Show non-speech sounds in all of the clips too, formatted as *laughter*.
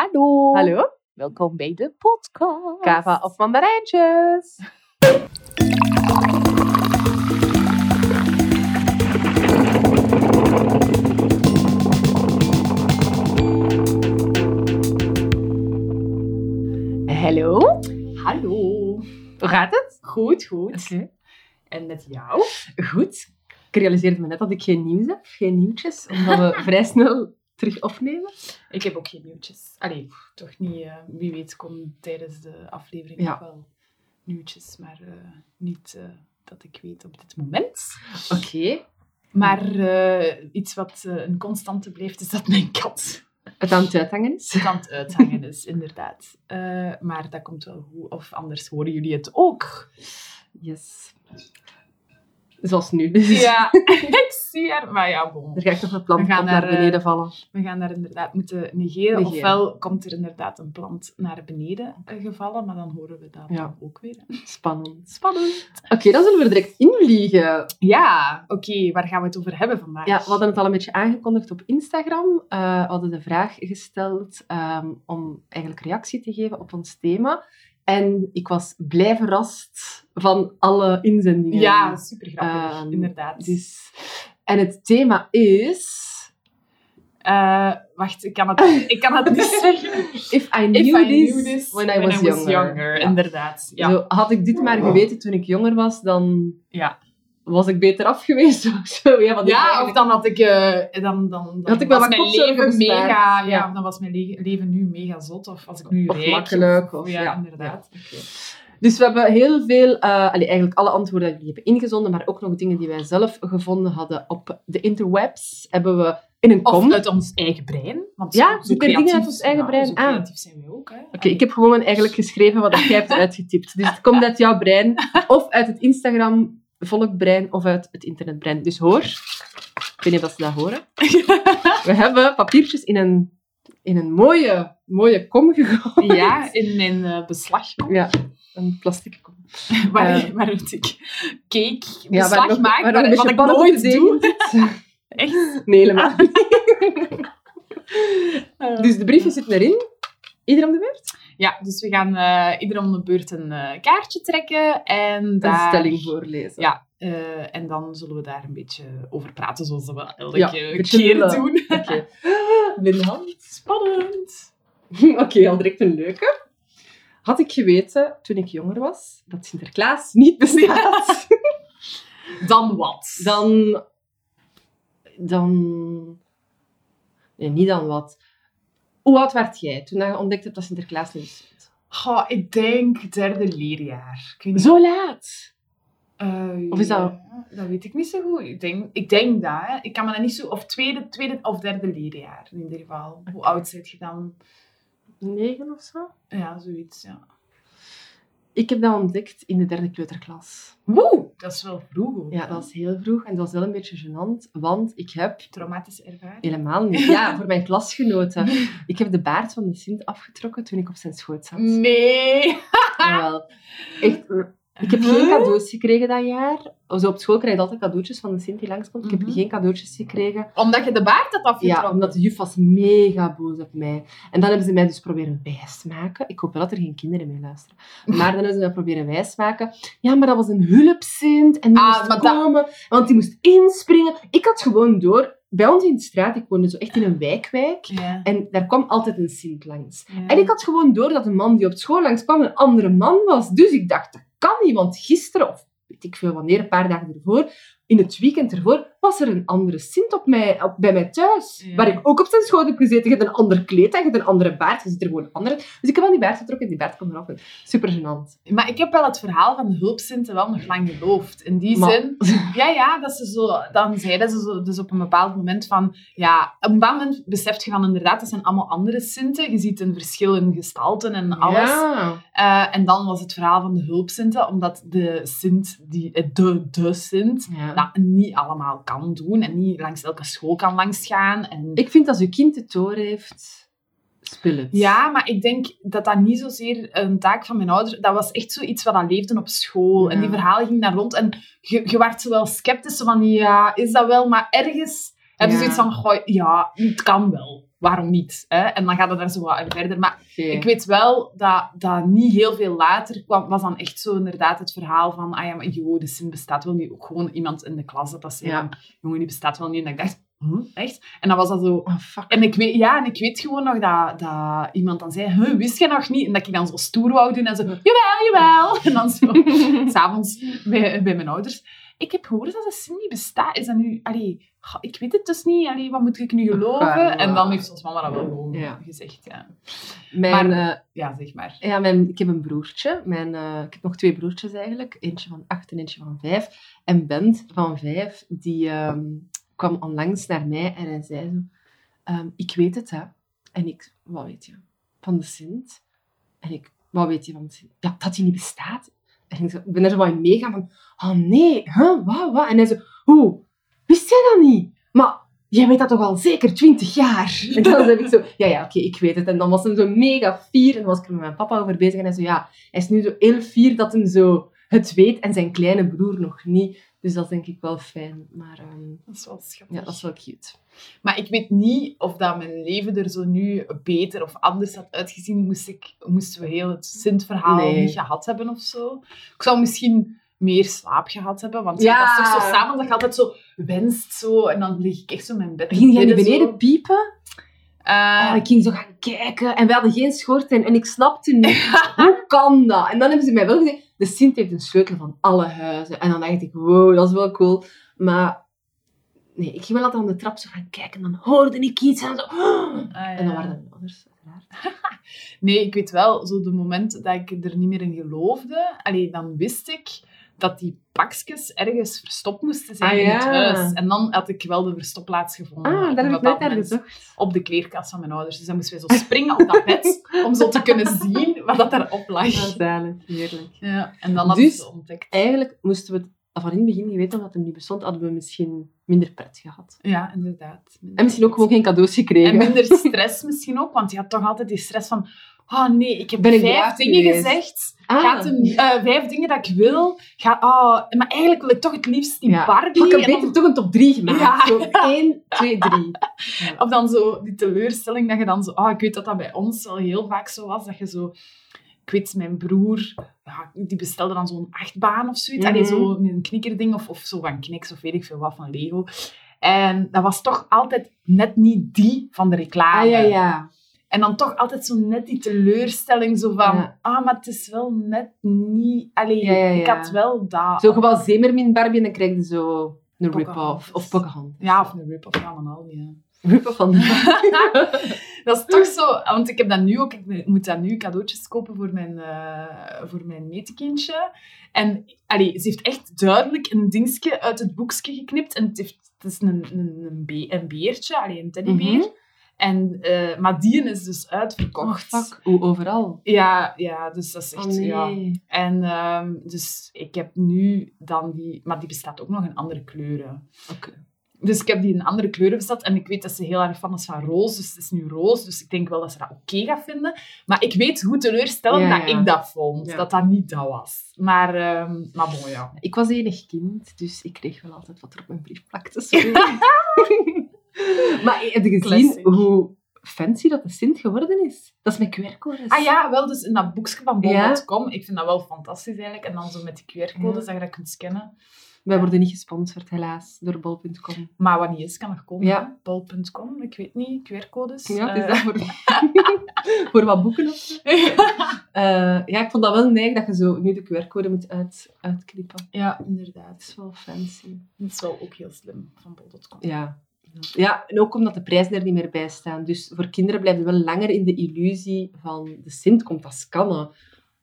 Hallo. Hallo? Welkom bij de podcast. Kava of mandarijntjes? Hallo. Hallo. Hoe gaat het? Goed, goed. Oké. En met jou? Goed. Ik realiseerde me net dat ik geen nieuws heb, geen nieuwtjes, omdat we *laughs* vrij snel terug opnemen. Ik heb ook geen nieuwtjes. Allee, toch niet. eh, wie weet komen tijdens de aflevering Ja. nog wel nieuwtjes, maar eh, niet eh, dat ik weet op dit moment. Oké. Maar iets wat een constante blijft, is dat mijn kat Het aan het uithangen is. aan het uithangen is, *laughs* inderdaad. Maar dat komt wel goed, of anders horen jullie het ook. Yes. Zoals nu. *laughs* Dus Ja, *laughs* ik zie haar. Maar ja, bon. Er ga ik toch een plant naar naar, eh, beneden vallen. We gaan daar inderdaad moeten negeren. Negeren. Ofwel komt er inderdaad een plant naar beneden eh, gevallen, maar dan horen we dat Ja. ook weer. Spannend. Spannend. Oké, dan zullen we er direct invliegen. Ja, oké. waar gaan we het over hebben vandaag? Ja, we hadden het al een beetje aangekondigd op Instagram. Eh, we hadden de vraag gesteld ehm, om eigenlijk reactie te geven op ons thema. En ik was blij verrast van alle inzendingen. Ja, super grappig, Ehm, inderdaad. Dus, en het thema is... Eh, wacht, ik kan, het, ik kan het niet *laughs* zeggen. If I knew, If I this, knew this when I was, younger. Ja. Inderdaad, ja. Zo, had ik dit maar geweten toen ik jonger was, dan Ja. Was ik beter af geweest. of zo. *laughs* Ja, Ja, of dan had ik... eh, dan, dan, dan Had ik wel was mijn leven mega... Ja, Ja. dan was mijn le- leven nu mega zot. Of als ik nu Of rijk... makkelijk, of- ja, ja. inderdaad. Dus we hebben heel veel, eh, allee, eigenlijk alle antwoorden die jullie hebben ingezonden, maar ook nog dingen die wij zelf gevonden hadden op de interwebs, hebben we in een kom. Of uit ons eigen brein. Want Ja, zo dingen uit ons eigen ja, brein aan. creatief zijn we ook. Oké, ik heb gewoon eigenlijk geschreven wat jij hebt *laughs* uitgetypt. Dus het komt uit jouw brein, of uit het Instagram volkbrein, of uit het internetbrein. Dus hoor, ik weet niet of ze dat horen. *laughs* We hebben papiertjes in een, in een mooie, mooie kom gegooid. Ja, in mijn eh, beslag. Ja, een plastic kom. *laughs* Waar, waar ik cake Ja, beslag nog- maak, waar een wat ik nooit doe. *laughs* Echt? Nee, helemaal niet. Dus de briefjes zitten erin. Ieder om de beurt? Ja, dus we gaan eh ieder om de beurt een eh, kaartje trekken en Een daar... stelling voorlezen. Ja, eh, en dan zullen we daar een beetje over praten, zoals we elke Ja, keer doen. Oké. *laughs* Hand. Spannend. *laughs* Oké, al direct een leuke. Had ik geweten, toen ik jonger was, dat Sinterklaas niet bestaat, *laughs* Dan wat? dan... Dan... Nee, niet dan wat. Hoe oud werd jij toen je ontdekt hebt dat Sinterklaas niet bestaat? Goh, ik denk derde leerjaar. Zo laat? Eh, Of is dat- dat weet ik niet zo goed. Ik denk, ik denk dat, hè. Ik kan me dat niet zo... Of tweede, tweede of derde leerjaar, in ieder geval. Hoe oud zit je dan? Negen of zo? Ja, zoiets, ja. Ik heb dat ontdekt in de derde kleuterklas. Woe! Dat is wel vroeg, ook, Ja, dat was heel vroeg en dat was wel een beetje gênant, want ik heb Traumatische ervaring. helemaal niet... Ja, voor mijn klasgenoten. Ik heb de baard van de Sint afgetrokken toen ik op zijn schoot zat. Nee! Jawel. Echt, ik heb geen cadeaus gekregen dat jaar. Op school krijg je altijd cadeautjes van de Sint die langskomt. Ik heb Mhm. geen cadeautjes gekregen. Omdat je de baard had afgetrokken. Ja, omdat de juf was mega boos op mij. En dan hebben ze mij dus proberen wijsmaken. Ik hoop wel dat er geen kinderen mee luisteren. *laughs* Maar dan hebben ze mij proberen wijsmaken. Ja, maar dat was een hulpsint. En die Ah, moest dat- komen, want die moest inspringen. Ik had gewoon door... Bij ons in de straat, ik woonde zo echt in een wijkwijk. Ja. En daar kwam altijd een Sint langs. Ja. En ik had gewoon door dat de man die op school langs kwam een andere man was. Dus ik dacht, dat kan niet, want gisteren, of weet ik veel wanneer, een paar dagen ervoor, in het weekend ervoor, was er een andere Sint op mij, op, bij mij thuis. Ja. Waar ik ook op zijn schoot heb gezeten. Je hebt een ander kleed en je hebt een andere baard. Je ziet er gewoon anders uit. Dus ik heb al die baard getrokken en die baard komt eraf. Super gênant. Maar ik heb wel het verhaal van de hulpzinten wel nog lang geloofd. In die Maar- zin, ja, ja, dat ze zo, dan zeiden ze zo, dus op een bepaald moment van, ja, op een bepaald moment beseft je van inderdaad, dat zijn allemaal andere Sinten. Je ziet een verschil in gestalten en alles. Ja. Eh, en dan was het verhaal van de hulpzinten, omdat de Sint, die, de, de Sint, Ja. Dat niet allemaal kan doen en niet langs elke school kan langsgaan. En... Ik vind als je kind het door heeft, speel het. Ja, maar ik denk dat dat niet zozeer een taak van mijn ouders... Dat was echt zoiets wat dat leefde op school. En die verhalen gingen daar rond. En je, je werd zo wel sceptisch, van ja, is dat wel? Maar ergens heb je Ja. zoiets van, goh, ja, het kan wel. Waarom niet? Hè? En dan gaat het daar zo wat verder. Maar ik weet wel dat, dat niet heel veel later kwam, was dan echt zo inderdaad het verhaal van, ah ja, maar joh, de zin bestaat wel niet. Ook gewoon iemand in de klas dat zei, Ja. jongen, die bestaat wel niet. En ik dacht, echt? En dan was dat zo... Oh, fuck. En ik weet, ja, en ik weet gewoon nog dat, dat iemand dan zei, huh, wist je nog niet? En dat ik dan zo stoer wou doen en zo, jawel, jawel. *laughs* En dan zo, *laughs* s'avonds bij, bij mijn ouders. Ik heb gehoord dat de zin niet bestaat. Is dat nu... Allee, ik weet het dus niet. Allee, wat moet ik nu geloven? Ja. En dan heeft ons mama dat wel gewoon Ja. gezegd. Ja. Mijn, Maar- eh, ja, zeg maar. Ja, mijn, ik heb een broertje. Mijn, eh, ik heb nog twee broertjes eigenlijk. Eentje van acht en eentje van vijf. En Bent van vijf, die ehm, kwam onlangs naar mij en hij zei zo... ehm, ik weet het, hè. En ik... Wat weet je? Van de Sint. En ik... Wat weet je van de Sint? Ja, dat die niet bestaat. En ik, zo, ben er zo wat in meegaan van... Oh nee, huh? wat, wat? En hij zo... Hoe? Wist jij dat niet? Maar... Jij weet dat toch al zeker 20 jaar? *laughs* En dan zeg ik zo, ja, ja, oké, ik weet het. En dan was hij zo mega fier. En dan was ik er met mijn papa over bezig. En hij zo, ja, hij is nu zo heel fier dat hij zo het weet. En zijn kleine broer nog niet. Dus dat denk ik wel fijn. Maar ehm, Dat is wel schattig. ja, dat is wel cute. Maar ik weet niet of dat mijn leven er zo nu beter of anders had uitgezien, moest ik, moesten we heel het Sint-verhaal Nee. niet gehad hebben of zo. Ik zou misschien meer slaap gehad hebben, want Ja. dat is toch zo s'avonds dat je altijd zo wenst zo, en dan lig ik echt zo in mijn bed. Ging jij bidden, beneden zo. piepen? Eh, Oh, ik ging zo gaan kijken. En we hadden geen schoorsteen. En ik snapte niet, *laughs* hoe kan dat? En dan hebben ze mij wel gezegd, de Sint heeft een sleutel van alle huizen. En dan dacht ik, wow, dat is wel cool. Maar... Nee, ik ging wel altijd aan de trap zo gaan kijken. En dan hoorde ik iets en zo... *gasps* ah, ja. En dan waren mijn ouders, uiteraard. *laughs* Nee, ik weet wel, zo de moment dat ik er niet meer in geloofde, allee, dan wist ik dat die pakjes ergens verstopt moesten zijn Ah, in het ja. huis. En dan had ik wel de verstopplaats gevonden. Ah, een heb ik moment. gezocht. Op de kleerkast van mijn ouders. Dus dan moesten wij zo springen op dat bed, *laughs* om zo te kunnen zien wat dat daarop lag. Zalig, heerlijk. Ja, en dan hadden Dus- het ontdekt. Eigenlijk moesten we het van in het begin geweten, omdat het niet bestond, hadden we misschien minder pret gehad. Ja, inderdaad. En misschien ook gewoon geen cadeaus gekregen. En minder stress misschien ook, want je had toch altijd die stress van... Oh nee, ik heb Ben vijf dingen geweest? gezegd. Ah. Gaat hem, eh, vijf dingen dat ik wil. Ga, oh, maar eigenlijk wil ik toch het liefst die Ja. Barbie. Ik heb beter dan- toch een top 3 gemaakt. Ja. Zo 1, 2, 3. Of dan zo die teleurstelling dat je dan zo... Oh, ik weet dat dat bij ons wel heel vaak zo was. Dat je zo... Ik weet, mijn broer, die bestelde dan zo'n achtbaan of zoiets. Mhm. Allee, zo met een knikkerding of, of zo van Knicks of weet ik veel wat van Lego. En dat was toch altijd net niet die van de reclame. Ah ja, ja. En dan toch altijd zo net die teleurstelling, zo van... Ja. Ah, maar het is wel net niet... Allee, Ja, ja, ik ja. had wel dat... Zo gewoon Zemermin Barbie en dan krijg je zo een rip-off. Of Pocahontas. Ja, of een rip-off van een al, ja. Rip-off van *laughs* Dat is toch zo, want ik heb dat nu ook, ik moet dat nu cadeautjes kopen voor mijn, eh voor mijn meetekindje. En allee, ze heeft echt duidelijk een dingetje uit het boekje geknipt. En het, heeft, het is een, een, een, be- een beertje, allee, een teddybeer. Mhm. En, eh, maar die is dus Oh, uitverkocht. fuck. Oeh, overal. Ja, ja, dus dat is echt... Oh, nee. ja. En dus dus ik heb nu dan die... Maar die bestaat ook nog in andere kleuren. Oké. Dus ik heb die in andere kleuren besteld. En ik weet dat ze heel erg fan is van roze. Dus het is nu roze. Dus ik denk wel dat ze dat oké gaat vinden. Maar ik weet hoe teleurstellend Ja, dat ja. ik dat vond. Ja. Dat dat niet dat was. Maar, ehm maar bon, ja. Ik was enig kind, dus ik kreeg wel altijd wat er op mijn brief plakte. *laughs* *laughs* maar heb je gezien hoe fancy dat de Sint geworden is? Dat is met QR-codes. Ah ja, wel dus in dat boekje van Ja. bol.com. Ik vind dat wel fantastisch eigenlijk. En dan zo met die QR-codes Ja. dat je dat kunt scannen. Wij worden niet gesponsord, helaas, door bol.com. Maar wat niet is, kan nog komen. Ja. Bol.com, ik weet niet. QR-codes. Ja, het is Eh, dat voor, *laughs* voor wat boeken of zo. *laughs* Eh, ja, ik vond dat wel neig dat je zo nu de QR-code moet uit, uitknippen. ja, Dat inderdaad. is wel fancy. Dat is wel ook heel slim van bol.com. Ja. Ja, en ook omdat de prijzen er niet meer bij staan. Dus voor kinderen blijven wel langer in de illusie van de Sint komt dat scannen.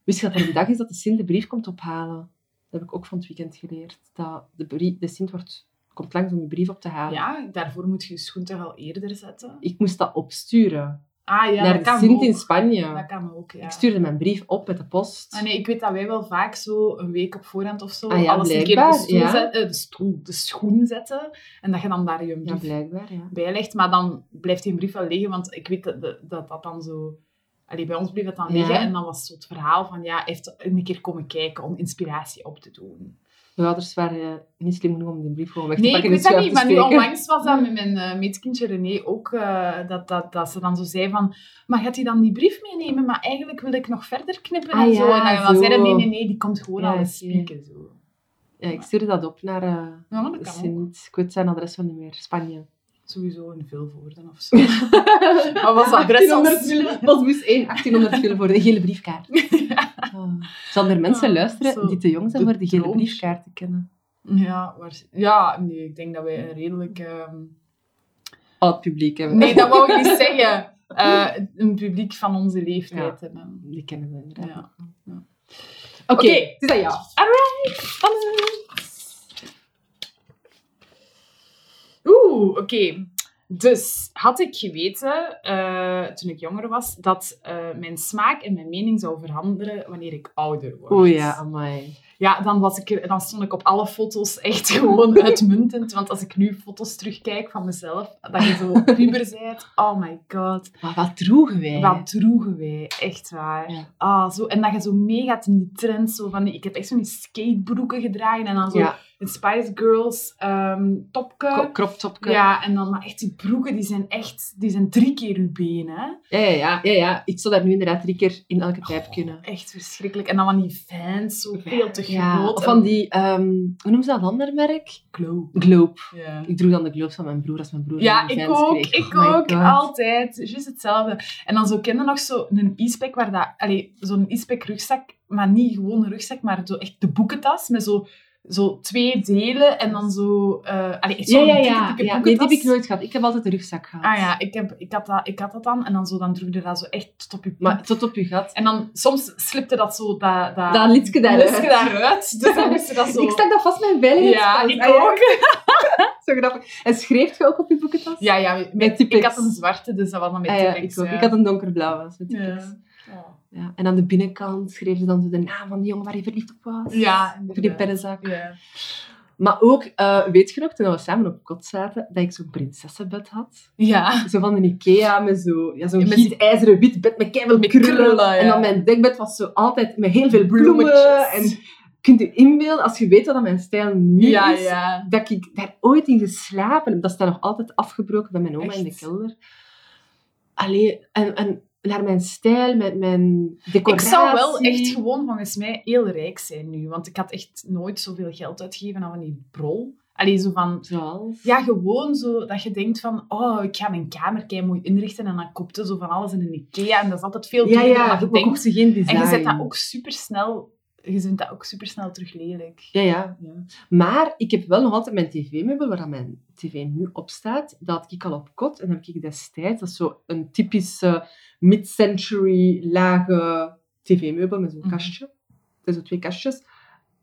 Wist je dat er een dag is dat de Sint de brief komt ophalen? Dat heb ik ook van het weekend geleerd. Dat de, brief, de Sint wordt, komt langs om je brief op te halen. Ja, daarvoor moet je je schoen toch al eerder zetten. Ik moest dat opsturen Ah ja, naar dat Sint in Spanje. Dat kan ook, ja. Ik stuurde mijn brief op met de post. Ah, nee, ik weet dat wij wel vaak zo een week op voorhand of zo Ah ja, alles een keer blijkbaar, op de, stoel ja. zet- eh, de, stoel, de schoen zetten en dat je dan daar je brief ja. bijlegt. Maar dan blijft die brief wel liggen, want ik weet dat dat, dan zo... Allee, bij ons bleef dat dan liggen en dan was zo het verhaal van ja, heeft een keer komen kijken om inspiratie op te doen. Mijn ouders waren eh, niet slim genoeg om die brief gewoon weg te Nee, ik pakken weet dat niet, maar nu onlangs was dat *laughs* met mijn uh, meetkindje René ook, uh, dat, dat, dat ze dan zo zei van, maar gaat hij dan die brief meenemen? Maar eigenlijk wil ik nog verder knippen Ah en zo. ja, En dan, zei hij, nee, nee, nee, die komt gewoon Ja, al eens oké. spieken. Zo. Ja, ik stuurde dat op naar uh, Ja, dat. Sint... Ik weet zijn adres van niet meer. Spanje. Sowieso in Vilvoorde of zo. *laughs* maar was adres als... 1800 vullen. Was moest 1, 1800 vullen voor de gele briefkaart. *laughs* *laughs* Zal er mensen luisteren zo die te jong zijn voor die gele te kennen? Ja, ja, nee, ik denk dat wij een redelijk... ehm, Oud publiek hebben. Nee, dat wou ik niet *laughs* zeggen. Eh, een publiek van onze leeftijd hebben. Die kennen we inderdaad. Ja. Ja. Oké, Oké. het is aan jou. Alright. Oeh, oké. Dus had ik geweten, eh, toen ik jonger was, dat eh, mijn smaak en mijn mening zou veranderen wanneer ik ouder word. Oeh ja, amai. Ja, dan, was ik dan stond ik op alle foto's echt *laughs* gewoon uitmuntend. Want als ik nu foto's terugkijk van mezelf, dat je zo *laughs* puber bent, oh my god. Maar wat droegen wij? Wat droegen wij, echt waar. Ja. Ah, zo, en dat je zo meegaat in die trend. Zo van ik heb echt zo'n skatebroeken gedragen en dan zo Ja, een Spice Girls ehm topke. Ko- crop topke. Ja, en dan maar echt die broeken, die zijn echt, die zijn drie keer uw benen. Ja, ja, ja, ja, ja. Ik zou daar nu inderdaad drie keer in elke pijp kunnen. Echt verschrikkelijk. En dan van die fans, zo veel te Ja, van die, ehm, hoe noemen ze dat ander merk? Globe. Ja. Ik droeg dan de globes van mijn broer als mijn broer Ja, ik ook. kreeg. Ik Oh ook. Altijd. Juist hetzelfde. En dan zo kende nog zo'n e-spec waar dat... Allee, zo'n e-spec rugzak, maar niet gewoon een rugzak, maar zo echt de boekentas met zo, zo twee delen en dan zo... eh allee, echt Ja, ja, dikke, ja. dikke ja. Nee, die heb ik nooit gehad. Ik heb altijd een rugzak gehad. Ah ja, ik, heb, ik, had dat, ik had dat dan. En dan, zo, dan droeg je dat zo echt tot op je. Maar tot op je gat. En dan soms slipte dat zo... Dat, dat, Dat liedje daaruit. liedje daaruit. Dus dan moest je dat zo... *laughs* Ik stak dat vast met een veiligheidspas. Ja, ik Ah, ook. *laughs* Zo grappig. En schreef je ook op je boekentas? Ja, ja. Met, Met ik had een zwarte, dus dat was dan met Ah, ja, ik ook. Ik had een donkerblauwe. was Met Ja. Tipex. Ja. En aan de binnenkant schreef ze dan zo de naam van die jongen waar je verliefd op was. Ja, Voor die pennenzak. Ja. Maar ook, eh, weet je nog, toen we samen op kot zaten, dat ik zo'n prinsessenbed had? Ja. Zo van een Ikea met zo, ja, zo'n Ja, die- gietijzeren wit bed met keiveel Met krullen. krullen, ja. En dan mijn dekbed was zo altijd met heel veel bloemen. Bloemetjes. En kunt je inbeelden, als je weet wat dat mijn stijl nu Ja, is, ja. dat ik daar ooit in geslapen heb. Dat staat nog altijd afgebroken bij mijn oma in de kelder. Allee, en, en naar mijn stijl, met mijn Ik decoratie. zou wel echt gewoon volgens mij heel rijk zijn nu. Want ik had echt nooit zoveel geld uitgegeven aan die brol. Allee, zo van... Zoals? Ja, gewoon zo dat je denkt van... Oh, ik ga mijn kamer mooi inrichten. En dan koopt je zo van alles in een Ikea. En dat is altijd veel ja, duurder dan ja, dat je denkt. En je zet dat ook supersnel... Je vindt dat ook supersnel terug lelijk. Ja, ja. Ja. Maar ik heb wel nog altijd mijn tv-meubel, waar dan mijn tv nu op staat. Dat had ik al op kot. En dat heb ik destijds, dat is zo een typische mid-century lage tv-meubel met zo'n Mhm. kastje. Dat zijn zo twee kastjes.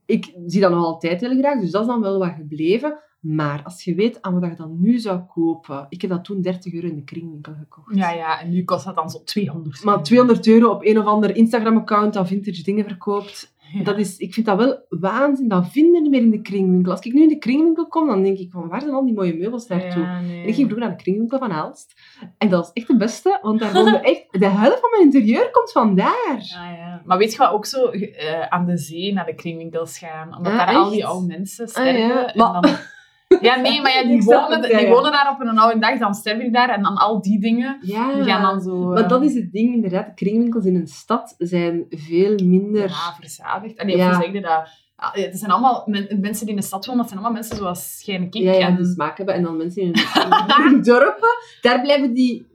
Ik zie dat nog altijd heel graag, dus dat is dan wel wat gebleven. Maar als je weet aan wat je dan nu zou kopen... Ik heb dat toen 30 euro in de kringwinkel gekocht. Ja, ja. En nu kost dat dan zo 200 Maar 200 euro op een of ander Instagram-account dat vintage dingen verkoopt, Ja. dat is, ik vind dat wel waanzin. Dat vinden niet meer in de kringwinkel. Als ik nu in de kringwinkel kom, dan denk ik van waar zijn al die mooie meubels naartoe? Ja, nee. En ik ging vroeger naar de kringwinkel van Aalst. En dat is echt de beste, want daar woonde *laughs* echt... De helft van mijn interieur komt vandaar. Ah, ja. Maar weet je wat ook zo eh, aan de zee naar de kringwinkels gaan? Omdat Ah, daar al die oude mensen Ah, sterven. ja. en Maar- dan... *laughs* ja, nee, maar ja, die, *laughs* Ik wonen, ja, die ja. wonen daar op een oude dag, dan sterven die daar en dan al die dingen. Ja, Die gaan dan zo... maar eh, dat is het ding, inderdaad. De kringwinkels in een stad zijn veel minder... Ja, verzadigd. Allee, Ja. hoe zeg je dat? Ah, Het zijn allemaal men- mensen die in de stad wonen, dat zijn allemaal mensen zoals jij en ik. Ja, ja, en... die smaak hebben. En dan mensen in, *laughs* in dorpen, daar blijven die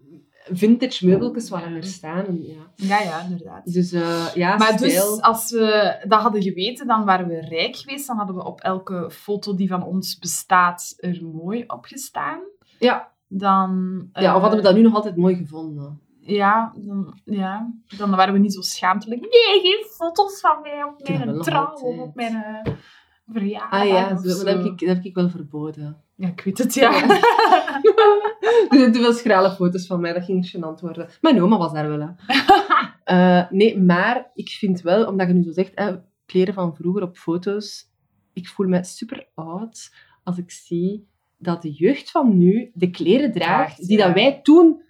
vintage meubeltjes wel langer staan. Ja. Ja, ja, inderdaad. Dus eh, ja, Maar stijl. dus, als we dat hadden geweten, dan waren we rijk geweest. Dan hadden we op elke foto die van ons bestaat er mooi op gestaan. Ja. Dan... ja, of eh, hadden we dat nu nog altijd mooi gevonden? Ja, dan, ja, dan waren we niet zo schaamtelijk. Nee, geen foto's van mij op mijn trouw of op mijn eh, verjaardag. Ah ja, dat, heb ik, dat heb ik wel verboden. Ja, ik weet het, ja. *laughs* er zijn te veel schrale foto's van mij, dat ging gênant worden. Mijn oma was daar wel, hè. *laughs* Eh, nee, maar ik vind wel, omdat je nu zo zegt, hè, kleren van vroeger op foto's, ik voel me super oud als ik zie dat de jeugd van nu de kleren draagt die dat wij toen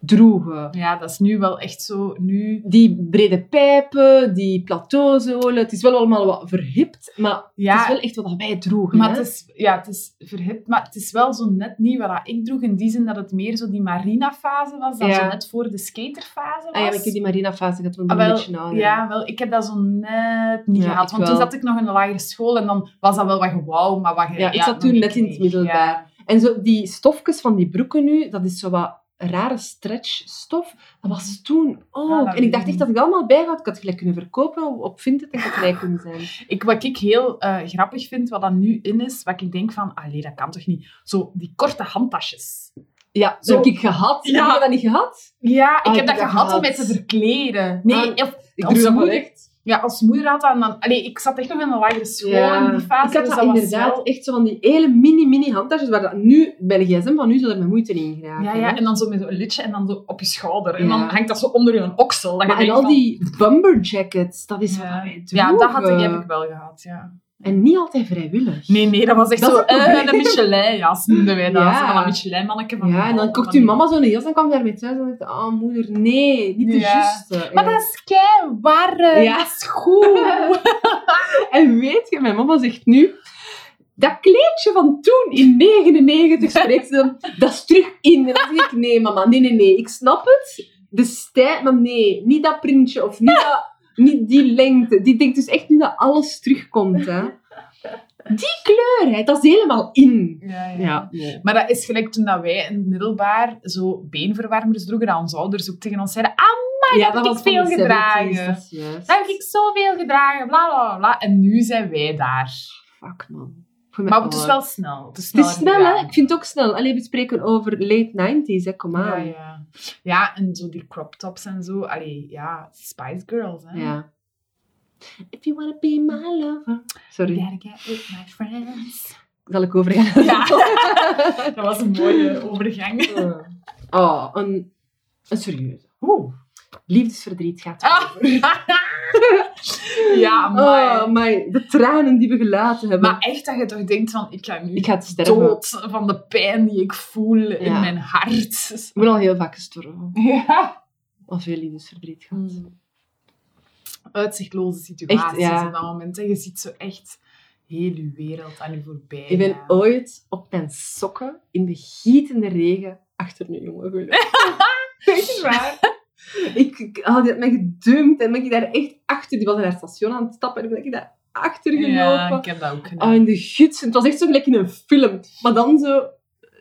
droegen. Ja, dat is nu wel echt zo... Nu... Die brede pijpen, die plateauzolen. Het is wel allemaal wat verhipt, maar Ja. het is wel echt wat wij droegen. Maar hè? het is, ja, het is verhit, maar het is wel zo net niet wat ik droeg. In die zin dat het meer zo die marina-fase was, dat Ja. zo net voor de skaterfase was. Ah ja, maar ik heb die marina-fase gehad, want Ah, een beetje ouder. ja, wel, ik heb dat zo net niet Ja, gehad. Want toen zat ik nog in de lagere school en dan was dat wel wat gewauw, maar wat. Ja, ik zat toen net in het middelbaar. En zo die stofjes van die broeken nu, dat is zo wat rare stretchstof. Dat was toen ook. Ah, dat en ik dacht echt dat ik dat allemaal bijhoud. Ik had het gelijk kunnen verkopen op Vinted en had rijk *laughs* kunnen zijn. Ik, wat ik heel eh, grappig vind, wat dat nu in is, wat ik denk van, allee, dat kan toch niet? Zo, die korte handtasjes. Ja, Zo. heb ik gehad. Ja. Heb je dat niet gehad? Ja, ik Ah, heb dat gehad om mij te verkleden. Nee, Ah, of, Ik doe dat wel echt. Ja, als moeder had dat en dan... Allee, ik zat echt nog in de lagere school in die fase, ik had dus dat inderdaad wel- echt zo van die hele mini-mini handtasjes, waar dat nu bij de gsm van nu zou er met moeite in geraken. Ja, ja, hè. en dan zo met zo'n lutje en dan zo op je schouder. En dan hangt dat zo onder je oksel. Dat je Maar en al van- die bumper jackets, dat is wat Ja, wij ja dat had ik, heb ik wel gehad, ja. En niet altijd vrijwillig. Nee, nee, dat was echt Dat zo... eh, de Michelin-jas noemden wij dat. *laughs* Ja. Dat Michelin-manneke van... Ja, en dan kocht uw mama zo'n jas en kwam daarmee thuis en dacht oh moeder, nee, niet de Ja. juiste. Maar Ja. dat is kei warm. Ja. Dat is goed. *laughs* En weet je, mijn mama zegt nu, dat kleedje van toen in 99 spreekt ze dan, *laughs* dat is terug in. En dan zeg ik, nee mama, nee, nee, nee, ik snap het. De stijl, maar nee, niet dat printje of niet, dat, niet die lengte. Die denkt dus echt nu dat alles terugkomt, hè. Die kleur, hè, dat is helemaal in. Ja, ja. Ja, nee. Maar dat is gelijk toen dat wij in het middelbaar zo beenverwarmers droegen, dat onze ouders ook tegen ons zeiden, ah, ja, heb ik veel de 70s, gedragen. Dat dat heb ik zoveel gedragen, bla, bla, bla. En nu zijn wij daar. Fuck, man. Maar het is wel snel. Het is, Het is snel, hè? Ik vind het ook snel. Alleen we spreken over late 90s, hè? Kom Ja, aan. ja. ja, en zo die crop tops en zo. Allee, ja, Spice Girls, hè. Ja. If you wanna be my lover. Sorry, Gotta get with my friends. zal ik overgaan? *laughs* Ja. Dat was een mooie overgang. Oh, een, een serieuze. Oeh. Liefdesverdriet gaat Ah. *laughs* ja, maar... Oh, de tranen die we gelaten hebben. Maar echt dat je toch denkt van, ik ga nu ik ga dood van de pijn die ik voel in mijn hart. Ik ben al heel vaak gestorven. Ja. Al veel liefdesverdriet gehad. Uitzichtloze situaties Echt, ja. op dat moment. Je ziet zo echt heel je wereld aan je voorbij. Ik ben ooit op mijn sokken in de gietende regen achter een jongen gelopen. *laughs* *laughs* Echt waar? Ik, ik- oh, die had mij gedumpt en ben ik daar echt achter. Die was naar het station aan het stappen en ben ik daar achter gelopen. Ja, ik heb dat ook gedaan. Oh, in de gids. Het was echt zo gelijk in een film. Maar dan zo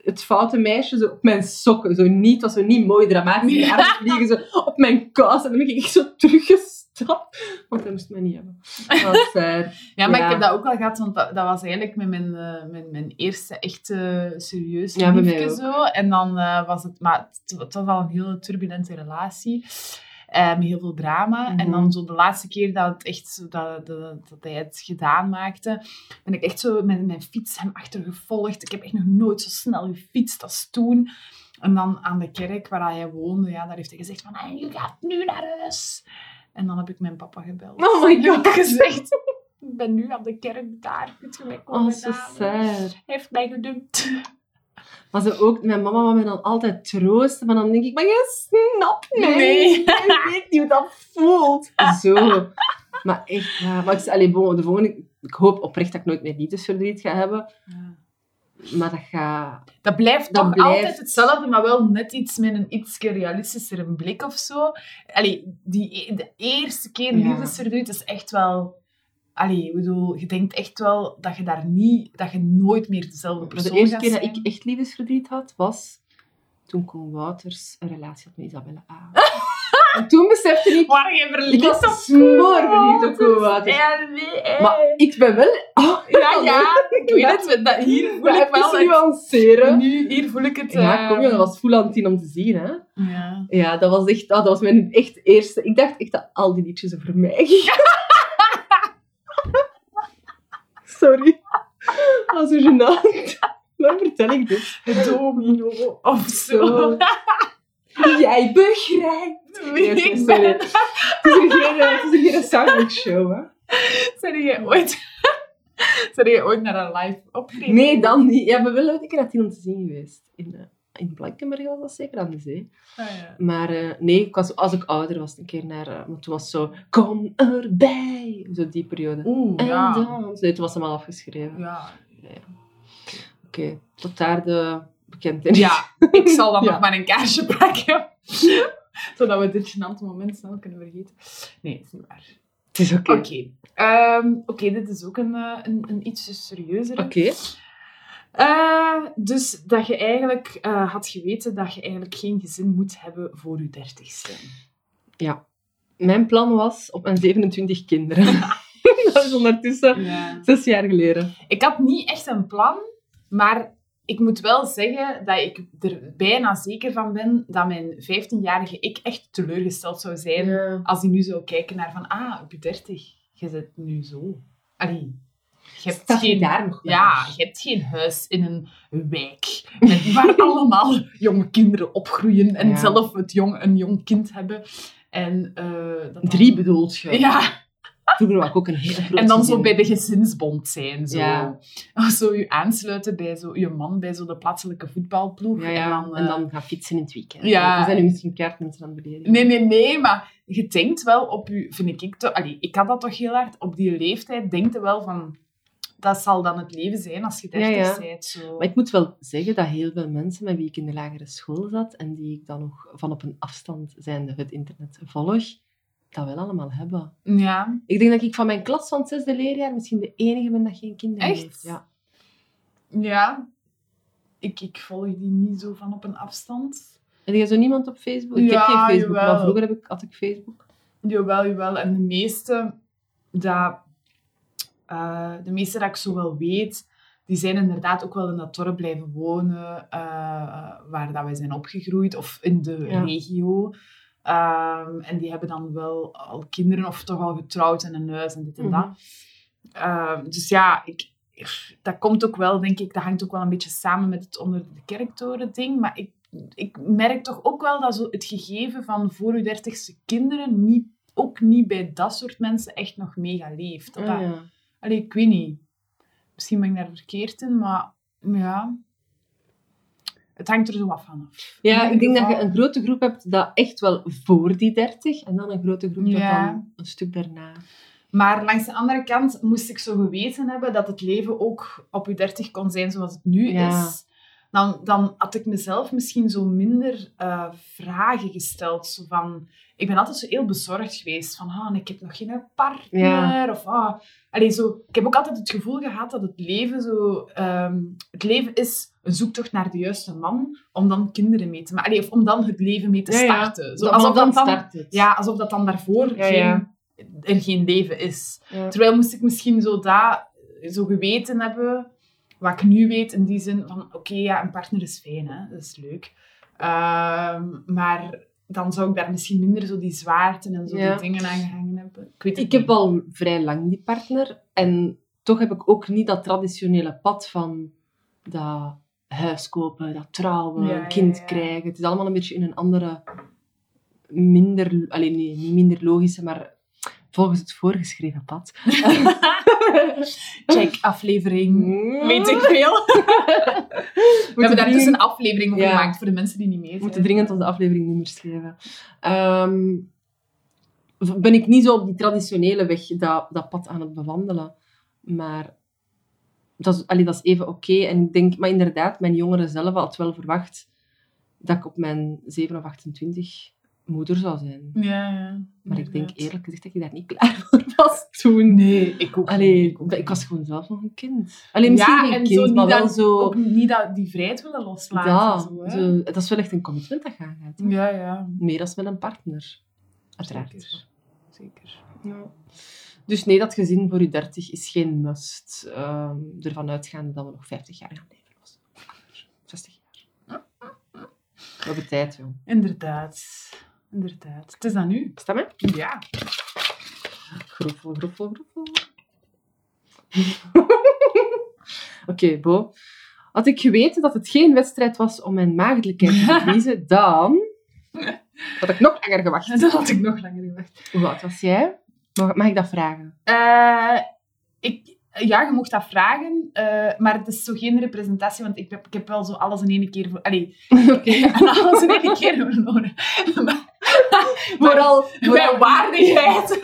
het foute meisje zo op mijn sokken. Zo niet, het was zo niet mooi dramatisch. Die Ja. armen vliegen zo op mijn kous. En dan ben ik echt zo teruggestapt. Want hij moest mij niet hebben. *laughs* Dat fair. Ja, maar Ja. ik heb dat ook wel gehad, want dat, dat was eigenlijk met mijn, eh, mijn, mijn eerste echte serieus Ja, ook. zo. En dan eh, was het, maar het, het was al een hele turbulente relatie. eh, met heel veel drama. En Mhm. dan zo de laatste keer dat, het echt, dat, dat, dat hij het gedaan maakte, ben ik echt zo met mijn fiets hem achtergevolgd. Ik heb echt nog nooit zo snel gefietst als toen. En dan aan de kerk waar hij woonde, ja, daar heeft hij gezegd van, "Hey, je gaat nu naar huis. En dan heb ik mijn papa gebeld. Oh my god. ik gezegd, ik ben nu aan de kerk daar. Kunt je mij komen Oh, zo halen?" sad. Hij heeft mij gedumpt. Maar ook, mijn mama wou mij dan altijd troosten. Maar dan denk ik, maar je snapt mij Nee. niet. Je weet niet hoe dat voelt. Zo. Maar echt, ja. Maar ik, allee, bon, de volgende, ik hoop oprecht dat ik nooit meer liefdesverdriet ga hebben. Maar dat gaat... Dat blijft Dat toch blijft. altijd hetzelfde, maar wel net iets met een iets realistischere blik of zo. Allee, die, e- de eerste keer Ja. liefdesverdriet is echt wel... Allee, ik bedoel, je denkt echt wel dat je daar niet... Dat je nooit meer dezelfde persoon de eerste keer dat ik echt liefdesverdriet had, was toen Koen Wouters een relatie had met Isabelle A. *laughs* en toen besefte ik... Waar je Ik verliefd was op smoor verliefd op Koen Wouters. Ja, nee. Maar ik ben wel... Oh, ja, ja, ik weet het. Dat, hier voel ik wel... Echt- nuanceren. Nu, hier voel ik het... Ja, kom je, eh, dat was full aan tien om te zien, hè. Ja. Ja, dat was echt... oh, dat was mijn echt eerste... Ik dacht echt dat al die liedjes over mij gingen. *laughs* Sorry. Dat is zo gênant. Waarom vertel ik dit? Domino of zo. Jij begrijpt. Nee, oké, Weet sorry. Het is er geen, eh, het is show, hè. Zijn jij ooit... Zijn jij ooit naar een live optreden? Nee, dan niet. Ja, we willen ooit een keer naar om te zien geweest. In, eh, In Blankenberg was dat zeker, aan de zee. Ah, ja. Maar eh, nee, ik was, als ik ouder was, een keer naar... want toen was zo... Kom erbij! Zo die periode. Oeh, En ja. Nee, toen was hem al afgeschreven. Ja. Oké, tot daar de bekendheid. ja, ik zal dan *laughs* Ja. nog maar een kaarsje pakken. *laughs* Zodat we dit gênante moment snel kunnen vergeten. Nee, is niet waar. Het is oké. Oké. Ehm, Oké, dit is ook een, eh, een, een iets serieuzer. Oké. Eh, dus dat je eigenlijk eh, had geweten dat je eigenlijk geen gezin moet hebben voor je dertigste. Ja. Mijn plan was op mijn 27 kinderen. *laughs* dat is ondertussen Ja. zes jaar geleden. Ik had niet echt een plan, maar ik moet wel zeggen dat ik er bijna zeker van ben dat mijn 15-jarige ik echt teleurgesteld zou zijn als hij nu zou kijken naar van, ah, op je 30, je zit nu zo. Allee, je hebt Staat geen... daar nog bij? Ja, je hebt geen huis in een wijk met, *laughs* waar allemaal jonge kinderen opgroeien en Ja. zelf het jong, een jong kind hebben. En, eh, dat Drie bedoeld je? Ja, Vroeger was ik ook een heel groot en dan gezin. zo bij de gezinsbond zijn. Zo. Ja. zo je aansluiten bij zo, je man bij zo de plaatselijke voetbalploeg. Ja, ja. En dan, eh, gaan fietsen in het weekend. Ja. We zijn nu misschien kaart mensen aan het beledigen. Nee, nee, nee, maar je denkt wel op je... Vind ik, toch, allee, ik had dat toch heel hard. Op die leeftijd denk je wel van... Dat zal dan het leven zijn als je Ja, 30 ja. bent. Zo. Maar ik moet wel zeggen dat heel veel mensen met wie ik in de lagere school zat en die ik dan nog van op een afstand zijnde het internet volg, dat wel allemaal hebben. Ja. Ik denk dat ik van mijn klas van het zesde leerjaar misschien de enige ben dat geen kinderen Echt? heeft. Ja. Ja. Ik, ik volg die niet zo van op een afstand. Heb je zo niemand op Facebook? Ik Ja, heb geen Facebook, jawel. maar vroeger heb ik, had ik Facebook. Jawel, jawel. En de meeste dat, eh, de meeste dat ik zo wel weet, die zijn inderdaad ook wel in dat dorp blijven wonen eh, waar dat wij zijn opgegroeid, of in de Ja. regio. Ehm, en die hebben dan wel al kinderen of toch al getrouwd en een huis en dit en Mhm. dat. Ehm, dus ja, ik, dat komt ook wel, denk ik, dat hangt ook wel een beetje samen met het onder de kerktoren ding. Maar ik, ik merk toch ook wel dat zo het gegeven van voor je dertigste kinderen niet, ook niet bij dat soort mensen echt nog mega leeft. Dat Ah, ja. Allee, ik weet niet. Misschien ben ik daar verkeerd in, maar ja. Het hangt er zo wat van af. Ja, ik denk dat je een grote groep hebt dat echt wel voor die 30 en dan een grote groep dat dan een stuk daarna. Maar langs de andere kant moest ik zo geweten hebben dat het leven ook op je dertig kon zijn zoals het nu Ja. is. Dan, dan had ik mezelf misschien zo minder eh, vragen gesteld. Zo van, ik ben altijd zo heel bezorgd geweest. Van, ah, ik heb nog geen partner. Ja. Of, ah. Zo, ik heb ook altijd het gevoel gehad dat het leven zo... ehm, het leven is een zoektocht naar de juiste man om dan kinderen mee te maken. Allee, Of om dan het leven mee te Ja, ja. starten. Zo, alsof dat dan, start het. ja, alsof dat dan daarvoor Ja, geen, er geen leven is. Terwijl moest ik misschien zo dat zo geweten hebben, wat ik nu weet, in die zin van, oké, ja, een partner is fijn, hè, dat is leuk. Ehm, maar dan zou ik daar misschien minder zo die zwaarten en zo die dingen aan gehangen hebben. Ik weet het Ik heb al vrij lang die partner en toch heb ik ook niet dat traditionele pad van dat huis kopen, dat trouwen, Ja, een kind ja, ja. krijgen. Het is allemaal een beetje in een andere, minder, alleen nee, niet minder logische, maar volgens het voorgeschreven pad. *laughs* Check aflevering. Mm. Weet ik veel. *laughs* We hebben daar dus een aflevering over gemaakt voor de mensen die niet mee We zijn. moeten dringend onze afleveringnummers geven. Ehm, ben ik niet zo op die traditionele weg dat, dat pad aan het bewandelen. Maar dat is, allee, dat is even oké. En ik denk, maar inderdaad, mijn jongeren zelf had wel verwacht dat ik op mijn 7 of 28 moeder zou zijn. Ja, ja. Maar ik denk eerlijk gezegd dat je daar niet klaar *laughs* voor was toen. Nee, ik ook Allee, niet, ik ook ik was gewoon zelf nog een kind. Alleen misschien ja, geen en kind, zo maar niet wel dat, zo... ook niet dat die vrijheid willen loslaten. Ja, zo, hè. zo, dat is wel echt een commitment dat hè. ja, ja. Meer als met een partner. Uiteraard. Zeker. Zeker. Ja. Dus nee, dat gezin voor je 30 is geen must. Ehm ervan uitgaande dat we nog 50 jaar gaan leven. Of zo. 60 jaar. We hebben tijd, joh. Inderdaad. Inderdaad. Het is dan nu. Is dat mij? Ja. Groffel, groffel, groffel. *laughs* Oké, Bo. Had ik geweten dat het geen wedstrijd was om mijn maagdelijkheid te *laughs* bevriezen, dan had ik nog langer gewacht. Dat had ik nog langer gewacht. Hoe oud was jij? Mag, mag ik dat vragen? Eh, ik, ja, je mocht dat vragen, eh, maar het is zo geen representatie, want ik heb, ik heb wel zo alles in één keer... Voor, allee, *laughs* *laughs* alles in één keer verloren. Maar- Vooral, *laughs* Mijn waardigheid.